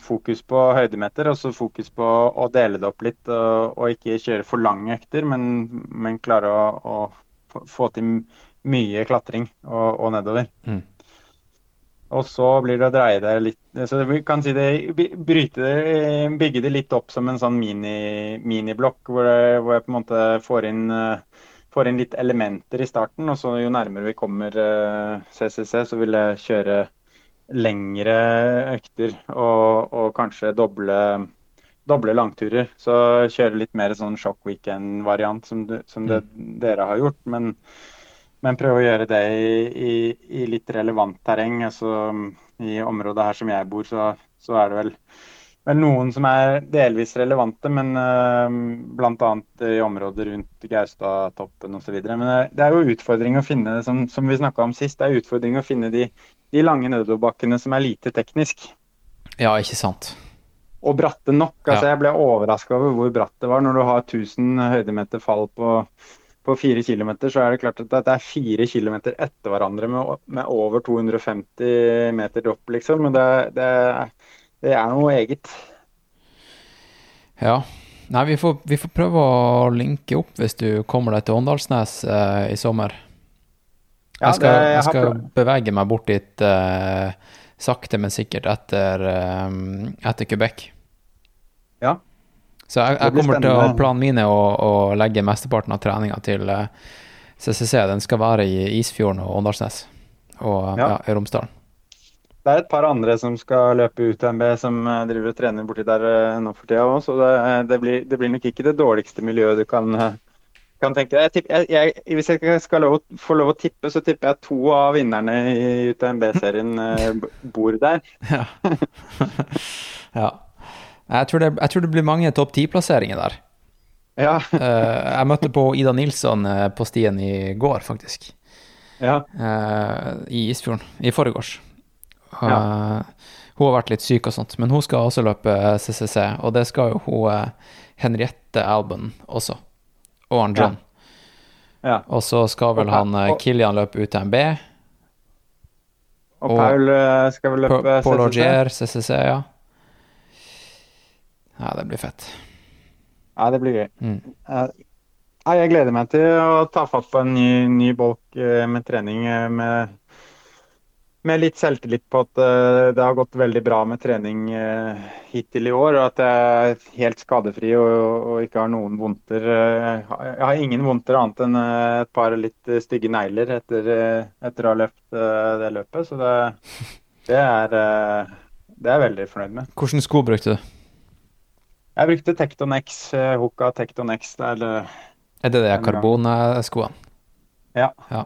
S1: fokus på høydemeter, og så fokus på å dele det opp litt. Og, og ikke kjøre for lange økter, men, men klare å, å, få til mye klatring og, og nedover. Mm. Og så blir det å dreie det litt Så vi kan si det, bryte det, bygge det litt opp som en sånn miniblokk, mini hvor, hvor, jeg på en måte får inn, får inn, litt elementer i starten. Og så jo nærmere vi kommer CCC, så vil jeg kjøre lengre økter og, og kanskje doble, doble, langturer. Så kjøre litt mer sånn shock weekend-variant som, som det, mm. dere har gjort. Men, men, prøve å gjøre det i, i, i, litt relevant terreng. Altså, I området her som jeg bor, så, så er det vel, vel, noen som er delvis relevante, men uh, bl.a. i området rundt Gaustatoppen osv. Men det er jo utfordring å finne, som, som vi snakka om sist, det er utfordring å finne de de lange nedoverbakkene som er lite teknisk.
S2: Ja, ikke sant.
S1: Og bratte nok. altså ja. Jeg ble overraska over hvor bratt det var. Når du har 1000 høydemeter fall på, på fire km, så er det klart at det er fire km etter hverandre med, med, over 250 meter dropp, liksom. Men det, det, det er noe eget.
S2: Ja. Nei, vi får, vi får, prøve å linke opp hvis du kommer deg til Åndalsnes eh, i sommer. Jeg skal, jeg skal bevege meg bort dit eh, sakte, men sikkert etter, eh, etter Quebec.
S1: Ja.
S2: Så jeg, jeg kommer til å Planen min er å, å legge mesteparten av treninga til uh, eh, CCC. Den skal være i Isfjorden og Åndalsnes og ja. Ja, i Romsdalen.
S1: Det er et par andre som skal løpe UTMB, som driver og trener borti der nå for tida òg, så det, det, blir, det, blir, nok ikke det dårligste miljøet du kan kan tenke jeg, Hvis jeg skal lov, få lov å tippe, så tipper jeg to av vinnerne i UTMB-serien eh, bor der.
S2: ja. ja. Jeg, tror det, jeg tror det blir mange topp ti-plasseringer der.
S1: Ja.
S2: uh, jeg møtte på Ida Nilsson uh, på stien i går, faktisk.
S1: Ja.
S2: Uh, I Isfjorden. I forgårs. Ja. Hun har vært litt syk og sånt, men hun skal også løpe CCC, og det skal jo hun Henriette Alban også og han John.
S1: Ja.
S2: Og så skal vel han eh, Kilian løpe UTMB.
S1: Og, og Paul eh, skal vel løpe
S2: CCC. Paul Augier, CCC, ja. Ja, det blir fett.
S1: Ja, det blir gøy. Mm. Jeg gleder meg til å ta fatt på en ny, ny bolk eh, med trening med med litt selvtillit på at uh, det har gått veldig bra med trening hittil i år. Og at jeg er helt skadefri og, og ikke har noen vondter. Jeg har ingen vondter annet enn et par litt stygge negler etter, etter å ha løpt det løpet. Så det, det, er, det er jeg veldig fornøyd med.
S2: Hvilke sko brukte du?
S1: Jeg brukte Tekton X. Hoka Tekton X. Det er,
S2: det det de karbonskoene?
S1: Ja.
S2: ja.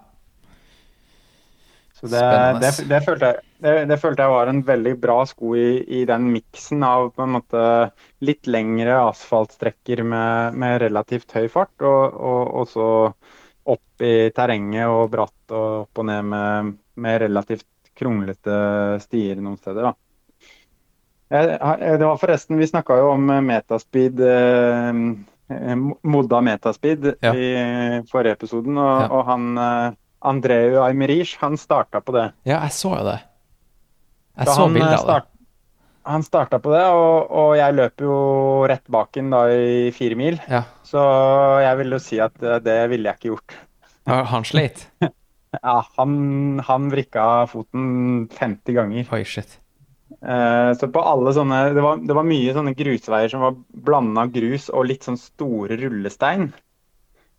S1: Så det, det, det, følte jeg, det, følte jeg, var en veldig bra sko i, i den miksen av på en måte litt lengre asfaltstrekker med, med relativt høy fart, og, og, og, så opp i terrenget og bratt og opp og ned med, med relativt kronglete stier noen steder. da. Det var forresten, Vi snakka jo om metaspeed, eh, modda metaspeed ja. i forrige episoden. Og, ja. og han eh, Andreu Aymerich, han starta på det.
S2: Ja, jeg så det. Jeg så, så bildet av det.
S1: Han starta på det, og, og, jeg løp jo rett bak ham da i fire mil.
S2: Ja.
S1: Så jeg vil jo si at eh, det ville jeg ikke gjort.
S2: Han sleit?
S1: ja, han, han vrikka foten 50 ganger.
S2: Oi, shit.
S1: Uh, så på alle sånne det var, det var, mye sånne grusveier som var blanda grus og litt sånn store rullestein.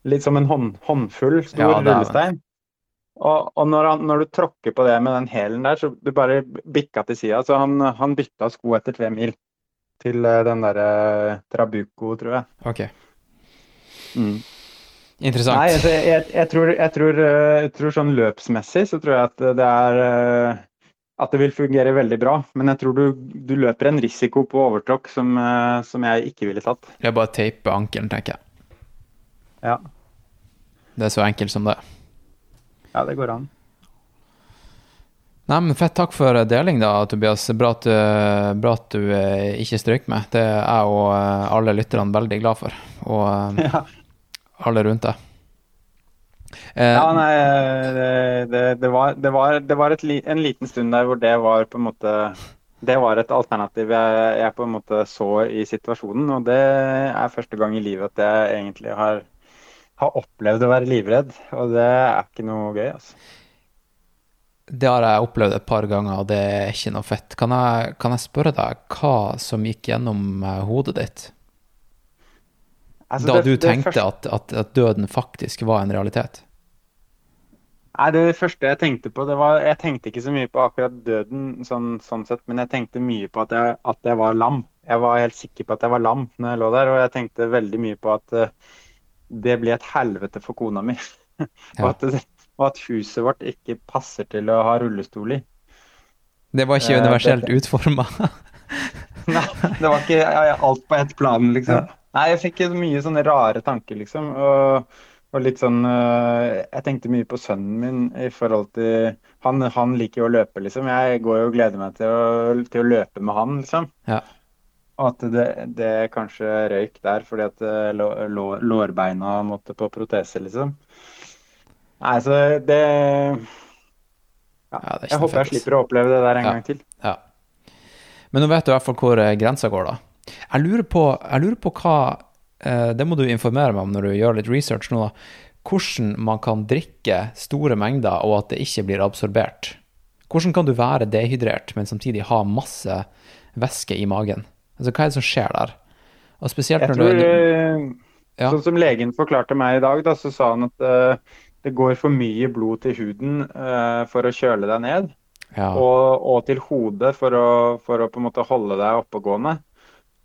S1: Litt som en hånd, håndfull stor ja, rullestein. Og, og når, han, når, du tråkker på det med den hælen der, så du bare bikka til sida. Så han, han, bytta sko etter tre mil til eh, den derre eh, Trabuco, tror jeg.
S2: Ok.
S1: Mm.
S2: Interessant.
S1: Nei, jeg, jeg, jeg, tror, tror, eh, jeg, tror, sånn løpsmessig så tror jeg at det er At det vil fungere veldig bra. Men jeg tror du, du løper en risiko på overtråkk som, uh, som jeg ikke ville tatt.
S2: Det er bare å teipe ankelen, tenker jeg.
S1: Ja.
S2: Det er så enkelt som det.
S1: Ja, det går an.
S2: Nei, men Fett takk for deling, da, Tobias. Bra at, du- bra at du eh, ikke strøyk meg. Det er jeg og eh, alle lytterne veldig glad for. Og eh,
S1: Ja.
S2: alle rundt deg. Eh,
S1: Ja, nei, det, det, det var, det var, det var et, en liten stund der hvor det var på en måte Det var et alternativ jeg, jeg på en måte så i situasjonen, og det er første gang i livet at jeg egentlig har, har opplevd å være livredd, og det er ikke noe gøy, altså.
S2: Det har jeg opplevd et par ganger, og det er ikke noe fett. Kan jeg, kan jeg spørre deg hva som gikk gjennom eh, hodet ditt
S1: Altså,
S2: da
S1: det-
S2: du tenkte
S1: første-
S2: at, at, at døden faktisk var en realitet?
S1: Nei, Det første jeg tenkte på, det var Jeg tenkte ikke så mye på akkurat døden, sånn, sånn sett, men jeg tenkte mye på at jeg, at jeg var lam. Jeg var helt sikker på at jeg var lam når jeg lå der, og jeg tenkte veldig mye på at uh, det blir et helvete for kona mi. og, at og at huset vårt ikke passer til å ha rullestol i.
S2: Det var ikke
S1: Eh,
S2: universelt
S1: det-
S2: utforma.
S1: Nei, det var ikke alt på ett plan, liksom.
S2: Ja.
S1: Nei, jeg fikk mye sånne rare tanker, liksom. Og, og litt sånn øh, Jeg tenkte mye på sønnen min i forhold til Han, han liker jo å løpe, liksom. Jeg går jo og gleder meg til å, til å løpe med han, liksom.
S2: Ja.
S1: Og at det, det kanskje røyk der fordi at øh, lå, lå, lårbeina måtte på protese, liksom. Nei, så det
S2: Ja, det er
S1: Jeg håper jeg slipper å oppleve det der en
S2: Ja.
S1: gang til.
S2: Ja. Men nå vet du i hvert fall hvor eh, grensa går, da. Jeg lurer på, jeg lurer på hva eh, Det må du informere meg om når du gjør litt research nå, da. Hvordan man kan drikke store mengder og at det ikke blir absorbert. Hvordan kan du være dehydrert, men samtidig ha masse væske i magen? Altså, Hva er det som skjer der? Og spesielt når
S1: tror,
S2: du
S1: øh,
S2: Ja.
S1: Sånn som legen forklarte meg i dag, da, så sa han at uh, det går for mye blod til huden uh, for å kjøle deg ned,
S2: ja.
S1: og, og til hodet for å, for å på en måte holde deg oppegående.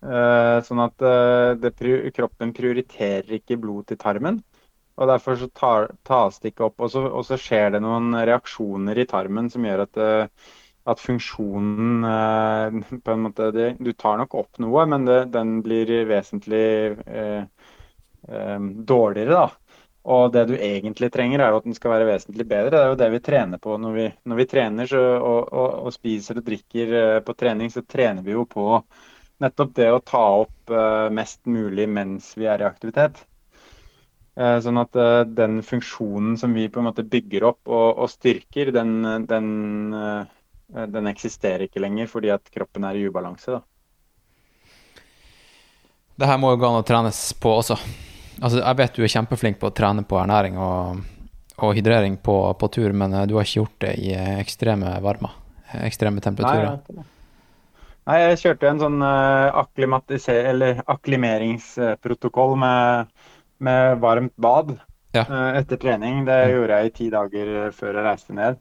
S1: Eh, sånn at eh, det, kroppen prioriterer ikke blod til tarmen. Og derfor så tar, tas det ikke opp. Og så, og så skjer det noen reaksjoner i tarmen som gjør at, eh, at funksjonen på en måte det, Du tar nok opp noe, men det, den blir vesentlig eh, eh, dårligere, da. Og det du egentlig trenger, er jo at den skal være vesentlig bedre. Det er jo det vi trener på når vi, når vi trener så, og, og, og spiser og drikker på trening, så trener vi jo på nettopp det å ta opp eh, mest mulig mens vi er i aktivitet. Eh, Sånn at eh, den funksjonen som vi på en måte bygger opp og, og styrker, den, den, den eksisterer ikke lenger fordi at kroppen er i ubalanse. da.
S2: Det her må jo gå an å trenes på også. Altså, jeg vet du er kjempeflink på å trene på ernæring og, og hydrering på, på tur, men du har ikke gjort det i ekstreme varmer. Ekstreme temperaturer.
S1: det. Nei, jeg kjørte en sånn uh, akklimeringsprotokoll med, med varmt bad
S2: Ja.
S1: eh, etter trening. Det gjorde jeg i ti dager eh, før jeg reiste ned.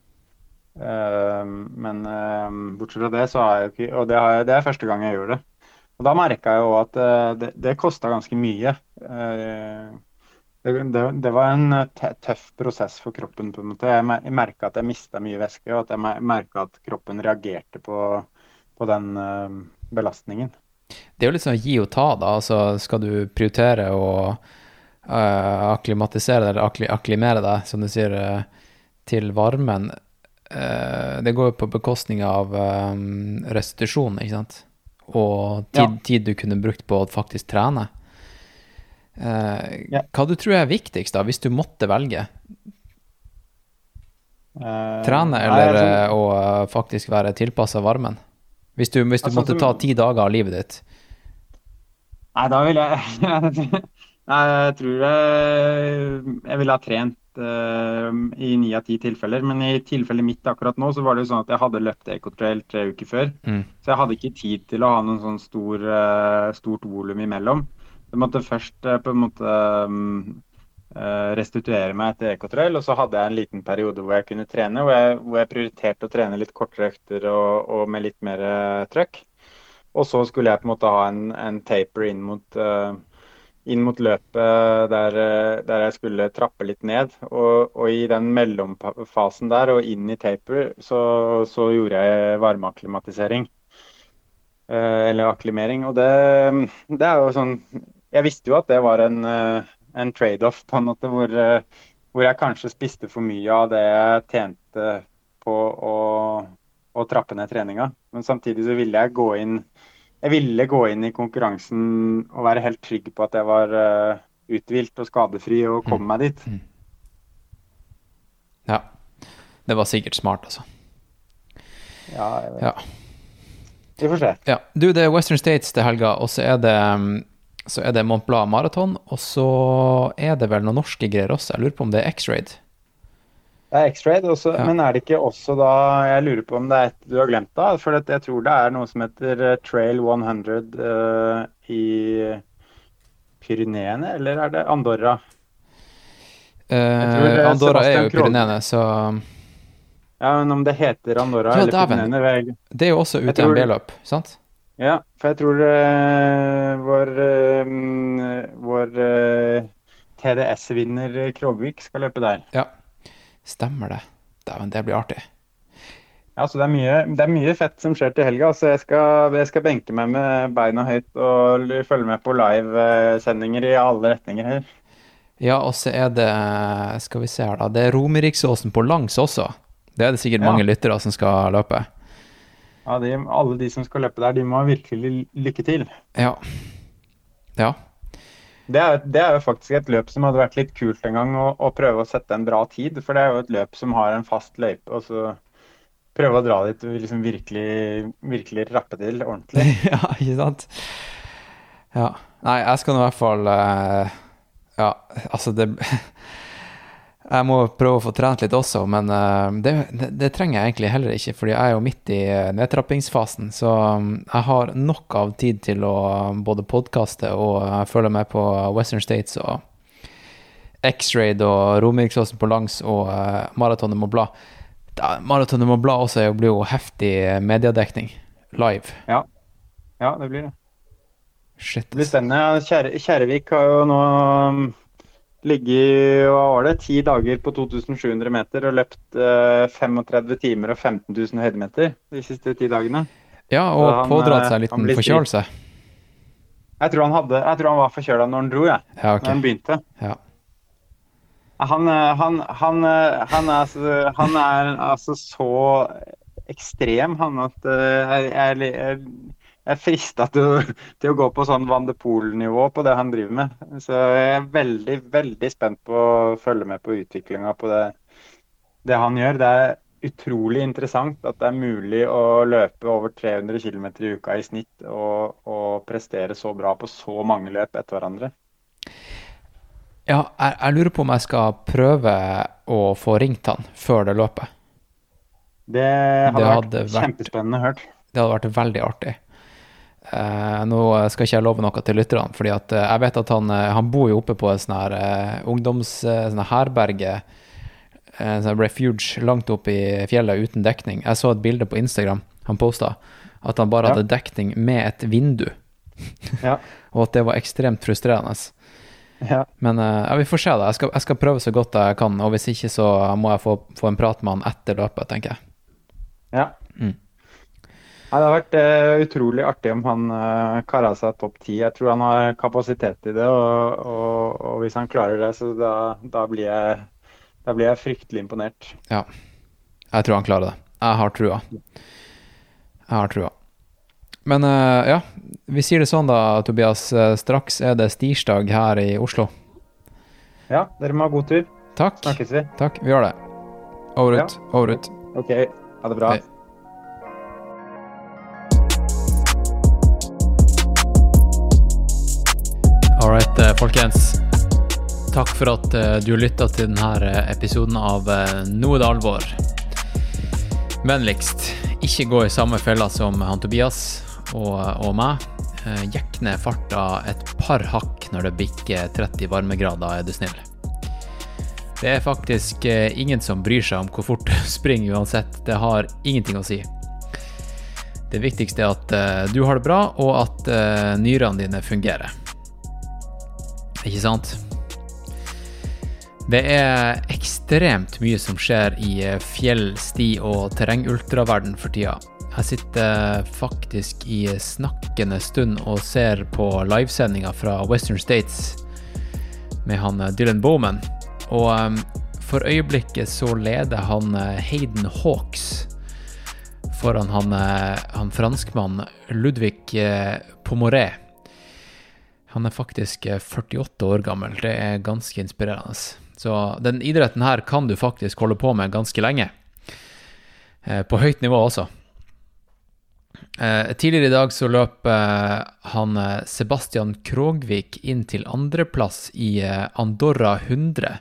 S1: Eh, men eh, bortsett fra det, så har jeg jo ikke Og det, har jeg, det er første gang jeg gjør det. Og da merka jeg jo at det, det kosta ganske mye. Det, det, var en tøff prosess for kroppen. på en måte. Jeg merka at jeg mista mye væske, og at jeg merka at kroppen reagerte på, på den eh, belastningen.
S2: Det er jo litt sånn gi og ta, da. Altså, skal du prioritere å uh, akklimatisere deg, eller akkli, akklimere deg, som du sier, uh, til varmen Uh, Det går jo på bekostning av um, restitusjon, ikke sant? Og tid,
S1: Ja.
S2: tid du kunne brukt på å faktisk trene.
S1: Ja.
S2: Hva du tror er viktigst, da, hvis du måtte velge? Trene eller
S1: altså-
S2: å faktisk være tilpassa varmen? Hvis du, hvis du
S1: Altså,
S2: måtte ta ti dager av livet ditt.
S1: Nei, da vil jeg jeg tror jeg, jeg ville ha trent uh, i ni av ti tilfeller. Men i tilfellet mitt akkurat nå, så var det jo sånn at jeg hadde løpt Ecotrail tre uker før.
S2: Mm.
S1: Så jeg hadde ikke tid til å ha noen sånn stor, uh, stort volum imellom. Jeg måtte først uh, på en måte eh, restituere meg etter Ecotrail, og så hadde jeg en liten periode hvor jeg kunne trene, hvor jeg, hvor jeg prioriterte å trene litt kortere økter og, og med litt mer eh, trøkk. Og så skulle jeg på en måte ha en, en taper inn mot, uh, inn mot løpet der, eh, der jeg skulle trappe litt ned. Og, og i den mellomfasen der og inn i taper, så, så gjorde jeg varmeakklimatisering. Uh, eller akklimering. Og det, det er jo sånn Jeg visste jo at det var en, eh, en trade-off, på en måte, hvor, eh, hvor jeg kanskje spiste for mye av det jeg tjente på å, å trappe ned treninga. Men samtidig så ville jeg gå inn jeg ville gå inn i konkurransen og være helt trygg på at jeg var uh, uthvilt og skadefri og kom meg dit.
S2: Mm. Ja. Det var sikkert smart, altså.
S1: Ja, jeg vet.
S2: Ja.
S1: Vi får se.
S2: Ja. Du, det er Western States til helga, og så er det, mm, så er det Mont Blanc maraton. Og så er det vel noen norske greier også. Jeg lurer på om det er X-Raid.
S1: Det er X-Raid,
S2: Ja.
S1: men er det ikke også da Jeg lurer på om det er et du har glemt da? For jeg tror det er noe som heter eh, Trail 100 uh, i Pyreneene, eller er det Andorra? tror det
S2: Eh, Andorra er jo
S1: i
S2: Pyreneene, så
S1: Ja, men om det heter Andorra
S2: Ja,
S1: eller. Pyreneene
S2: det er jo også UTMB-løp, sant?
S1: Ja, for jeg tror uh, vår, eh, mm, vår uh, TDS-vinner Krogvik skal løpe der.
S2: Ja. Stemmer det. Dæven, det blir artig.
S1: Ja, så det er mye, det er mye fett som skjer til helga. Så jeg skal, jeg skal benke meg med beina høyt og følge med på livesendinger i alle retninger her.
S2: Ja, og så er det Skal vi se her, da. Det er Romeriksåsen på langs også. Det er det sikkert
S1: Ja.
S2: mange lyttere som skal løpe.
S1: Ja, de, alle de som skal løpe der, de må ha virkelig lykke til.
S2: Ja. Ja.
S1: Det er, det er jo faktisk et løp som hadde vært litt kult en gang, å, å prøve å sette en bra tid. For det er jo et løp som har en fast løype, og så prøve å dra dit og liksom virkelig, virkelig rappe til ordentlig.
S2: ja, ikke sant? Ja. Nei, jeg skal nå i hvert fall uh, Ja, altså det Jeg må prøve å få trent litt også, men eh, det, det, det trenger jeg egentlig heller ikke, fordi jeg er jo midt i eh, nedtrappingsfasen. Så um, jeg har nok av tid til å um, både podkaste og uh, følge med på Western States og X-Raid og Romeriksåsen på langs og Maratonet må bla. Maratonet må bla også blir jo heftig mediedekning live.
S1: Ja, det blir det.
S2: Shit.
S1: Det blir spennende. Kjære, Kjærevik har jo nå um, ligget hva var det, ti dager på 2700 meter og løpt eh, 35 timer og 15 000 høydemeter de siste ti dagene.
S2: Ja, og
S1: han,
S2: pådratt
S1: eh,
S2: seg en liten
S1: blir
S2: forkjølelse.
S1: Jeg tror han, hadde, jeg tror han var forkjøla når han dro, jeg.
S2: Ja,
S1: Når han begynte.
S2: Ja.
S1: Han, eh, han, han, eh, han, er, så- han er altså så ekstrem, han, at eh, jeg, jeg, jeg, jeg er frista til, til å gå på sånn Van de Pool-nivå på det han driver med. Så jeg er veldig, veldig spent på å følge med på utviklinga på det, det han gjør. Det er utrolig interessant at det er mulig å løpe over 300 km i uka i snitt og, og prestere så bra på så mange løp etter hverandre.
S2: Ja, jeg, jeg lurer på om jeg skal prøve å få ringt han før det løpet.
S1: Det hadde,
S2: Det
S1: vært
S2: hadde vært-
S1: kjempespennende hørt.
S2: Det hadde vært veldig artig. Eh, nå skal ikke jeg love noe til lytterne, fordi at eh, jeg vet at han, eh, han bor jo oppe på et sånn her Ungdomsherberge ungdoms... sånn herberge, sånn refuge langt oppe i fjellet uten dekning. Jeg så et bilde på Instagram han posta, at han bare
S1: Ja.
S2: hadde dekning med et vindu,
S1: Ja.
S2: og at det var ekstremt frustrerende.
S1: Ja.
S2: Men ja, vi får se, da. Jeg skal, jeg skal prøve så godt jeg kan, og hvis ikke så må jeg få, få en prat med han etter løpet, tenker jeg.
S1: ja.
S2: Mm.
S1: Nei, det har vært uh, utrolig artig om han uh, kara seg topp ti. Jeg tror han har kapasitet i det, og, og, og hvis han klarer det, så da, da, blir jeg, da blir jeg fryktelig imponert.
S2: Ja. Jeg tror han klarer det. Jeg har trua. Jeg har trua. Men uh, ja, vi sier det sånn da, Tobias. Eh, Straks er det stirsdag her i Oslo.
S1: Ja, dere må ha god tur.
S2: Takk.
S1: Snakkes vi.
S2: Takk, vi gjør det. Over
S1: Ja.
S2: Over ut.
S1: OK, ha det bra.
S2: Hei. All right, eh, folkens. Takk for at eh, du lytta til denne episoden av eh, Nå er det alvor. Vennligst, ikke gå i samme fella som han Tobias og, og meg. Eh, Jekk ned farta et par hakk når det bikker 30 varmegrader, er du snill. Det er faktisk eh, ingen som bryr seg om hvor fort du springer uansett. Det har ingenting å si. Det viktigste er at eh, du har det bra, og at eh, nyrene dine fungerer. Ikke sant? Det er ekstremt mye som skjer i eh, fjell-, sti- og terrengultraverden for tida. Jeg sitter faktisk i snakkende stund og ser på livesendinga fra Western States med han eh, Dylan Bowman. Og um, For øyeblikket så leder han Hayden Hawks foran han, han franskmann Ludvig Pomoret. Han er faktisk 48 år gammel. Det er ganske inspirerende. Så den idretten her kan du faktisk holde på med ganske lenge. På høyt nivå også. Eh, tidligere i dag så løp eh, han eh, Sebastian Krogvik inn til andreplass i eh, Andorra 100.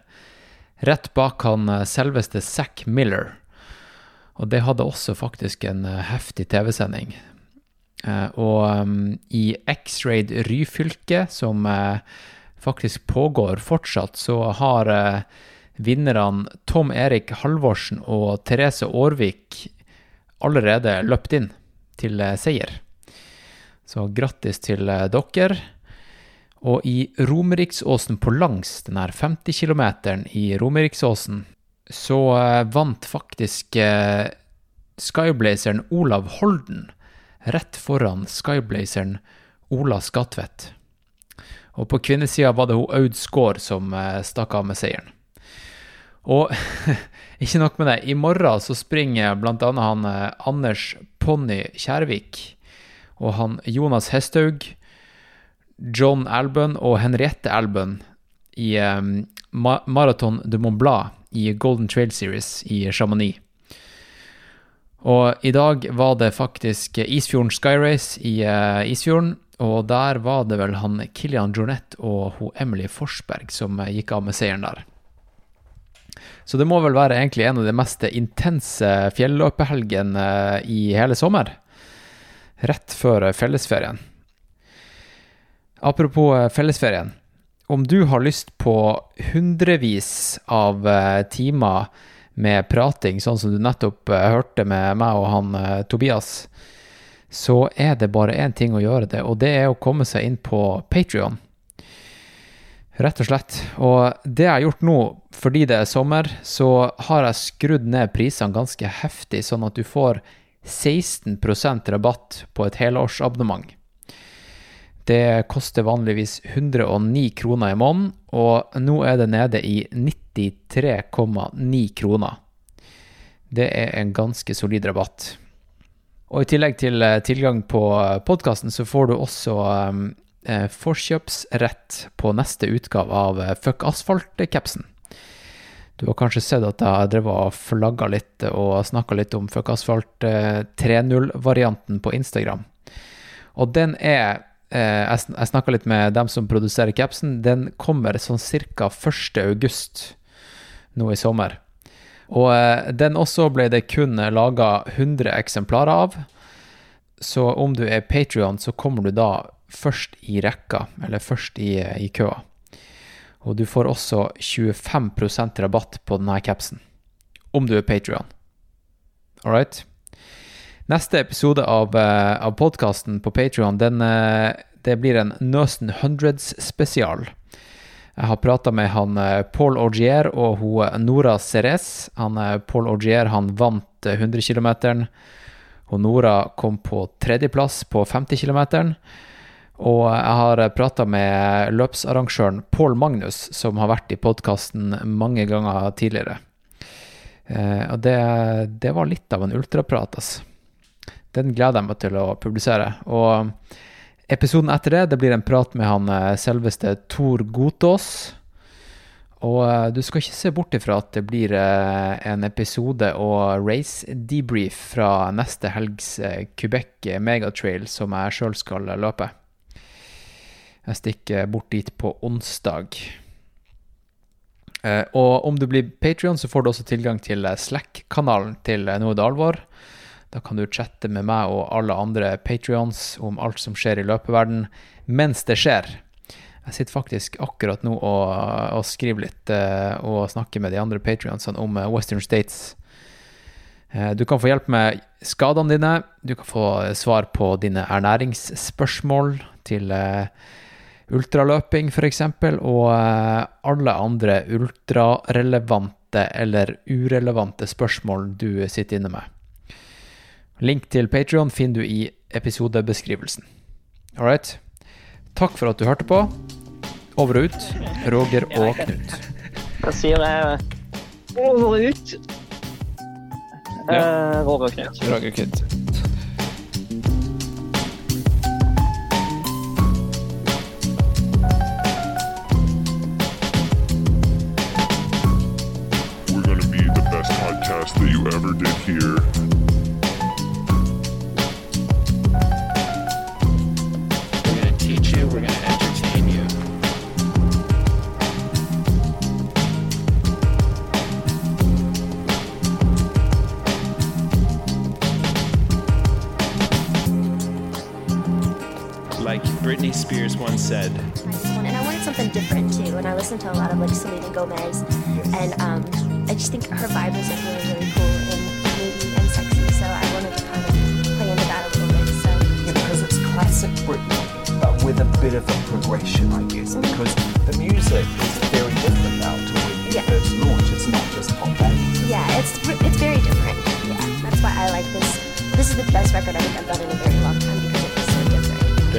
S2: Rett bak han eh, selveste Zack Miller. Og det hadde også faktisk en eh, heftig TV-sending. Og um, i X-Raid Ryfylke, som faktisk pågår fortsatt, så har vinnerne Tom Erik Halvorsen og Therese Aarvik allerede løpt inn til eh, seier. Så grattis til eh, dere. Og i Romeriksåsen på langs, den her 50 km i Romeriksåsen, så eh, vant faktisk Skyblazeren Olav Holden rett foran Skyblazeren Ola Skatvedt. Og på kvinnesida var det hun Aud Skaar som stakk av med seieren. Og ikke nok med det, i morgen så springer bl.a. han Anders Ponni Kjærvik og han Jonas Hesthaug, John Albøen og Henriette Albøen i um, Marathon de Mont Blanc i Golden Trail Series i Chamonix. Og i dag var det faktisk Isfjorden Skyrace i uh, Isfjorden, og der var det vel han Kilian Jornett og hun Emily Forsberg som uh, gikk av med seieren der. Så det må vel være egentlig en av de mest intense fjelløpehelgene eh, i hele sommer. Rett før fellesferien. Apropos eh, fellesferien. Om du har lyst på hundrevis av eh, timer med prating, sånn som du nettopp hørte med meg og han Tobias, så er det bare én ting å gjøre det, og det er å komme seg inn på Patrion. Rett og slett. Og det jeg har gjort nå, fordi det er sommer, så har jeg skrudd ned prisene ganske heftig, sånn at du får 16% rabatt på et helårsabonnement. Det koster vanligvis 109 kroner i måneden, og nå er det nede i 93,9 kroner. Det er en ganske solid rabatt. Og i tillegg til eh, tilgang på podkasten, så får du også um, eh, forkjøpsrett på neste utgave av eh, Fuck Asfalt-capsen. Du har kanskje sett at jeg drev og flagga litt og snakka litt om Fuck Asfalt eh, 3.0-varianten på Instagram. Og den er eh, Jeg snakka litt med dem som produserer capsen. Den kommer sånn ca. 1.8 nå i sommer. Og eh, den også ble det kun laga 100 eksemplarer av. Så om du er Patrion, så kommer du da først i rekka, eller først i, i køa. Og du får også 25% rabatt på denne capsen, om du er Patrion. All right? Neste episode av, uh, av podkasten på Patrion, uh, det blir en Nøsen Hundreds spesial. Jeg har prata med han uh, Paul Augier og hun Nora Ceres. Han Paul Augier han vant 100 km. Og Nora kom på tredjeplass på 50 km. Og jeg har prata med løpsarrangøren Paul Magnus, som har vært i podkasten mange ganger tidligere. Eh, og det, det, var litt av en ultraprat, altså. Den gleder jeg meg til å publisere. Og episoden etter det, det blir en prat med han eh, selveste Tor Gotaas. Og eh, du skal ikke se bort ifra at det blir en episode og race debrief fra neste helgs Quebec Megatrail som jeg sjøl skal løpe. Jeg stikker bort dit på onsdag. Eh, og om du blir Patrion, så får du også tilgang til eh, Slack-kanalen til eh, Noe det alvor. Da kan du chatte med meg og alle andre Patrions om alt som skjer i løpeverden mens det skjer. Jeg sitter faktisk akkurat nå og, og skriver litt og snakker med de andre patrionsene om Western States. Du kan få hjelp med skadene dine. Du kan få svar på dine ernæringsspørsmål til ultraløping f.eks., og eh, alle andre ultrarelevante eller urelevante spørsmål du sitter inne med. Link til Patrion finner du i episodebeskrivelsen. All right. Takk for at du hørte på. Over og ut, Roger og Knut.
S3: Da sier jeg Over og ut.
S2: Ja.
S3: Roger og Knut.
S2: Roger Knut.
S4: We're going to be the best podcast that you ever did hear.
S5: Britney Spears once said,
S6: I just wanted, and I wanted something different too. And I listened to a lot of like Selena Gomez, and um, I just think her vibe was like really, really cool and moody and sexy. So I wanted to kind of play into that a little bit. So
S7: Yeah, because it's classic Britney, but with a bit of a progression, I guess. Because the music is very different now to when you
S6: Yeah.
S7: first launched. It's not just pop band.
S6: yeah, it's it's very different. Yeah, that's why I like this. This is the best record I think I've done in a very long time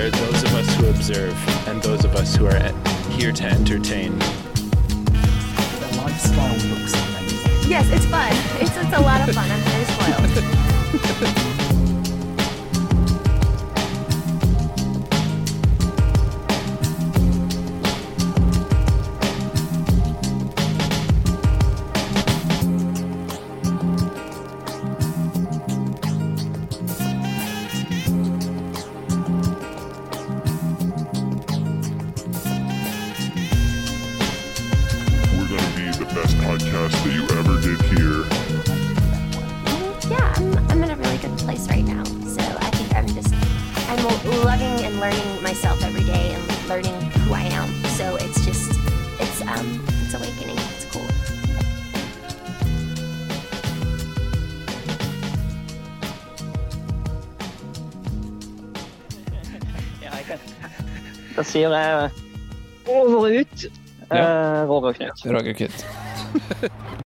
S5: there are those of us who observe and those of us who are at- here to entertain.
S7: The lifestyle looks amazing.
S6: Yes, it's fun. It's it's a lot of fun. I'm very spoiled.
S3: sier jeg over og ut.
S2: Ja.
S3: Eh, Roger Knut.
S2: Roger Kid.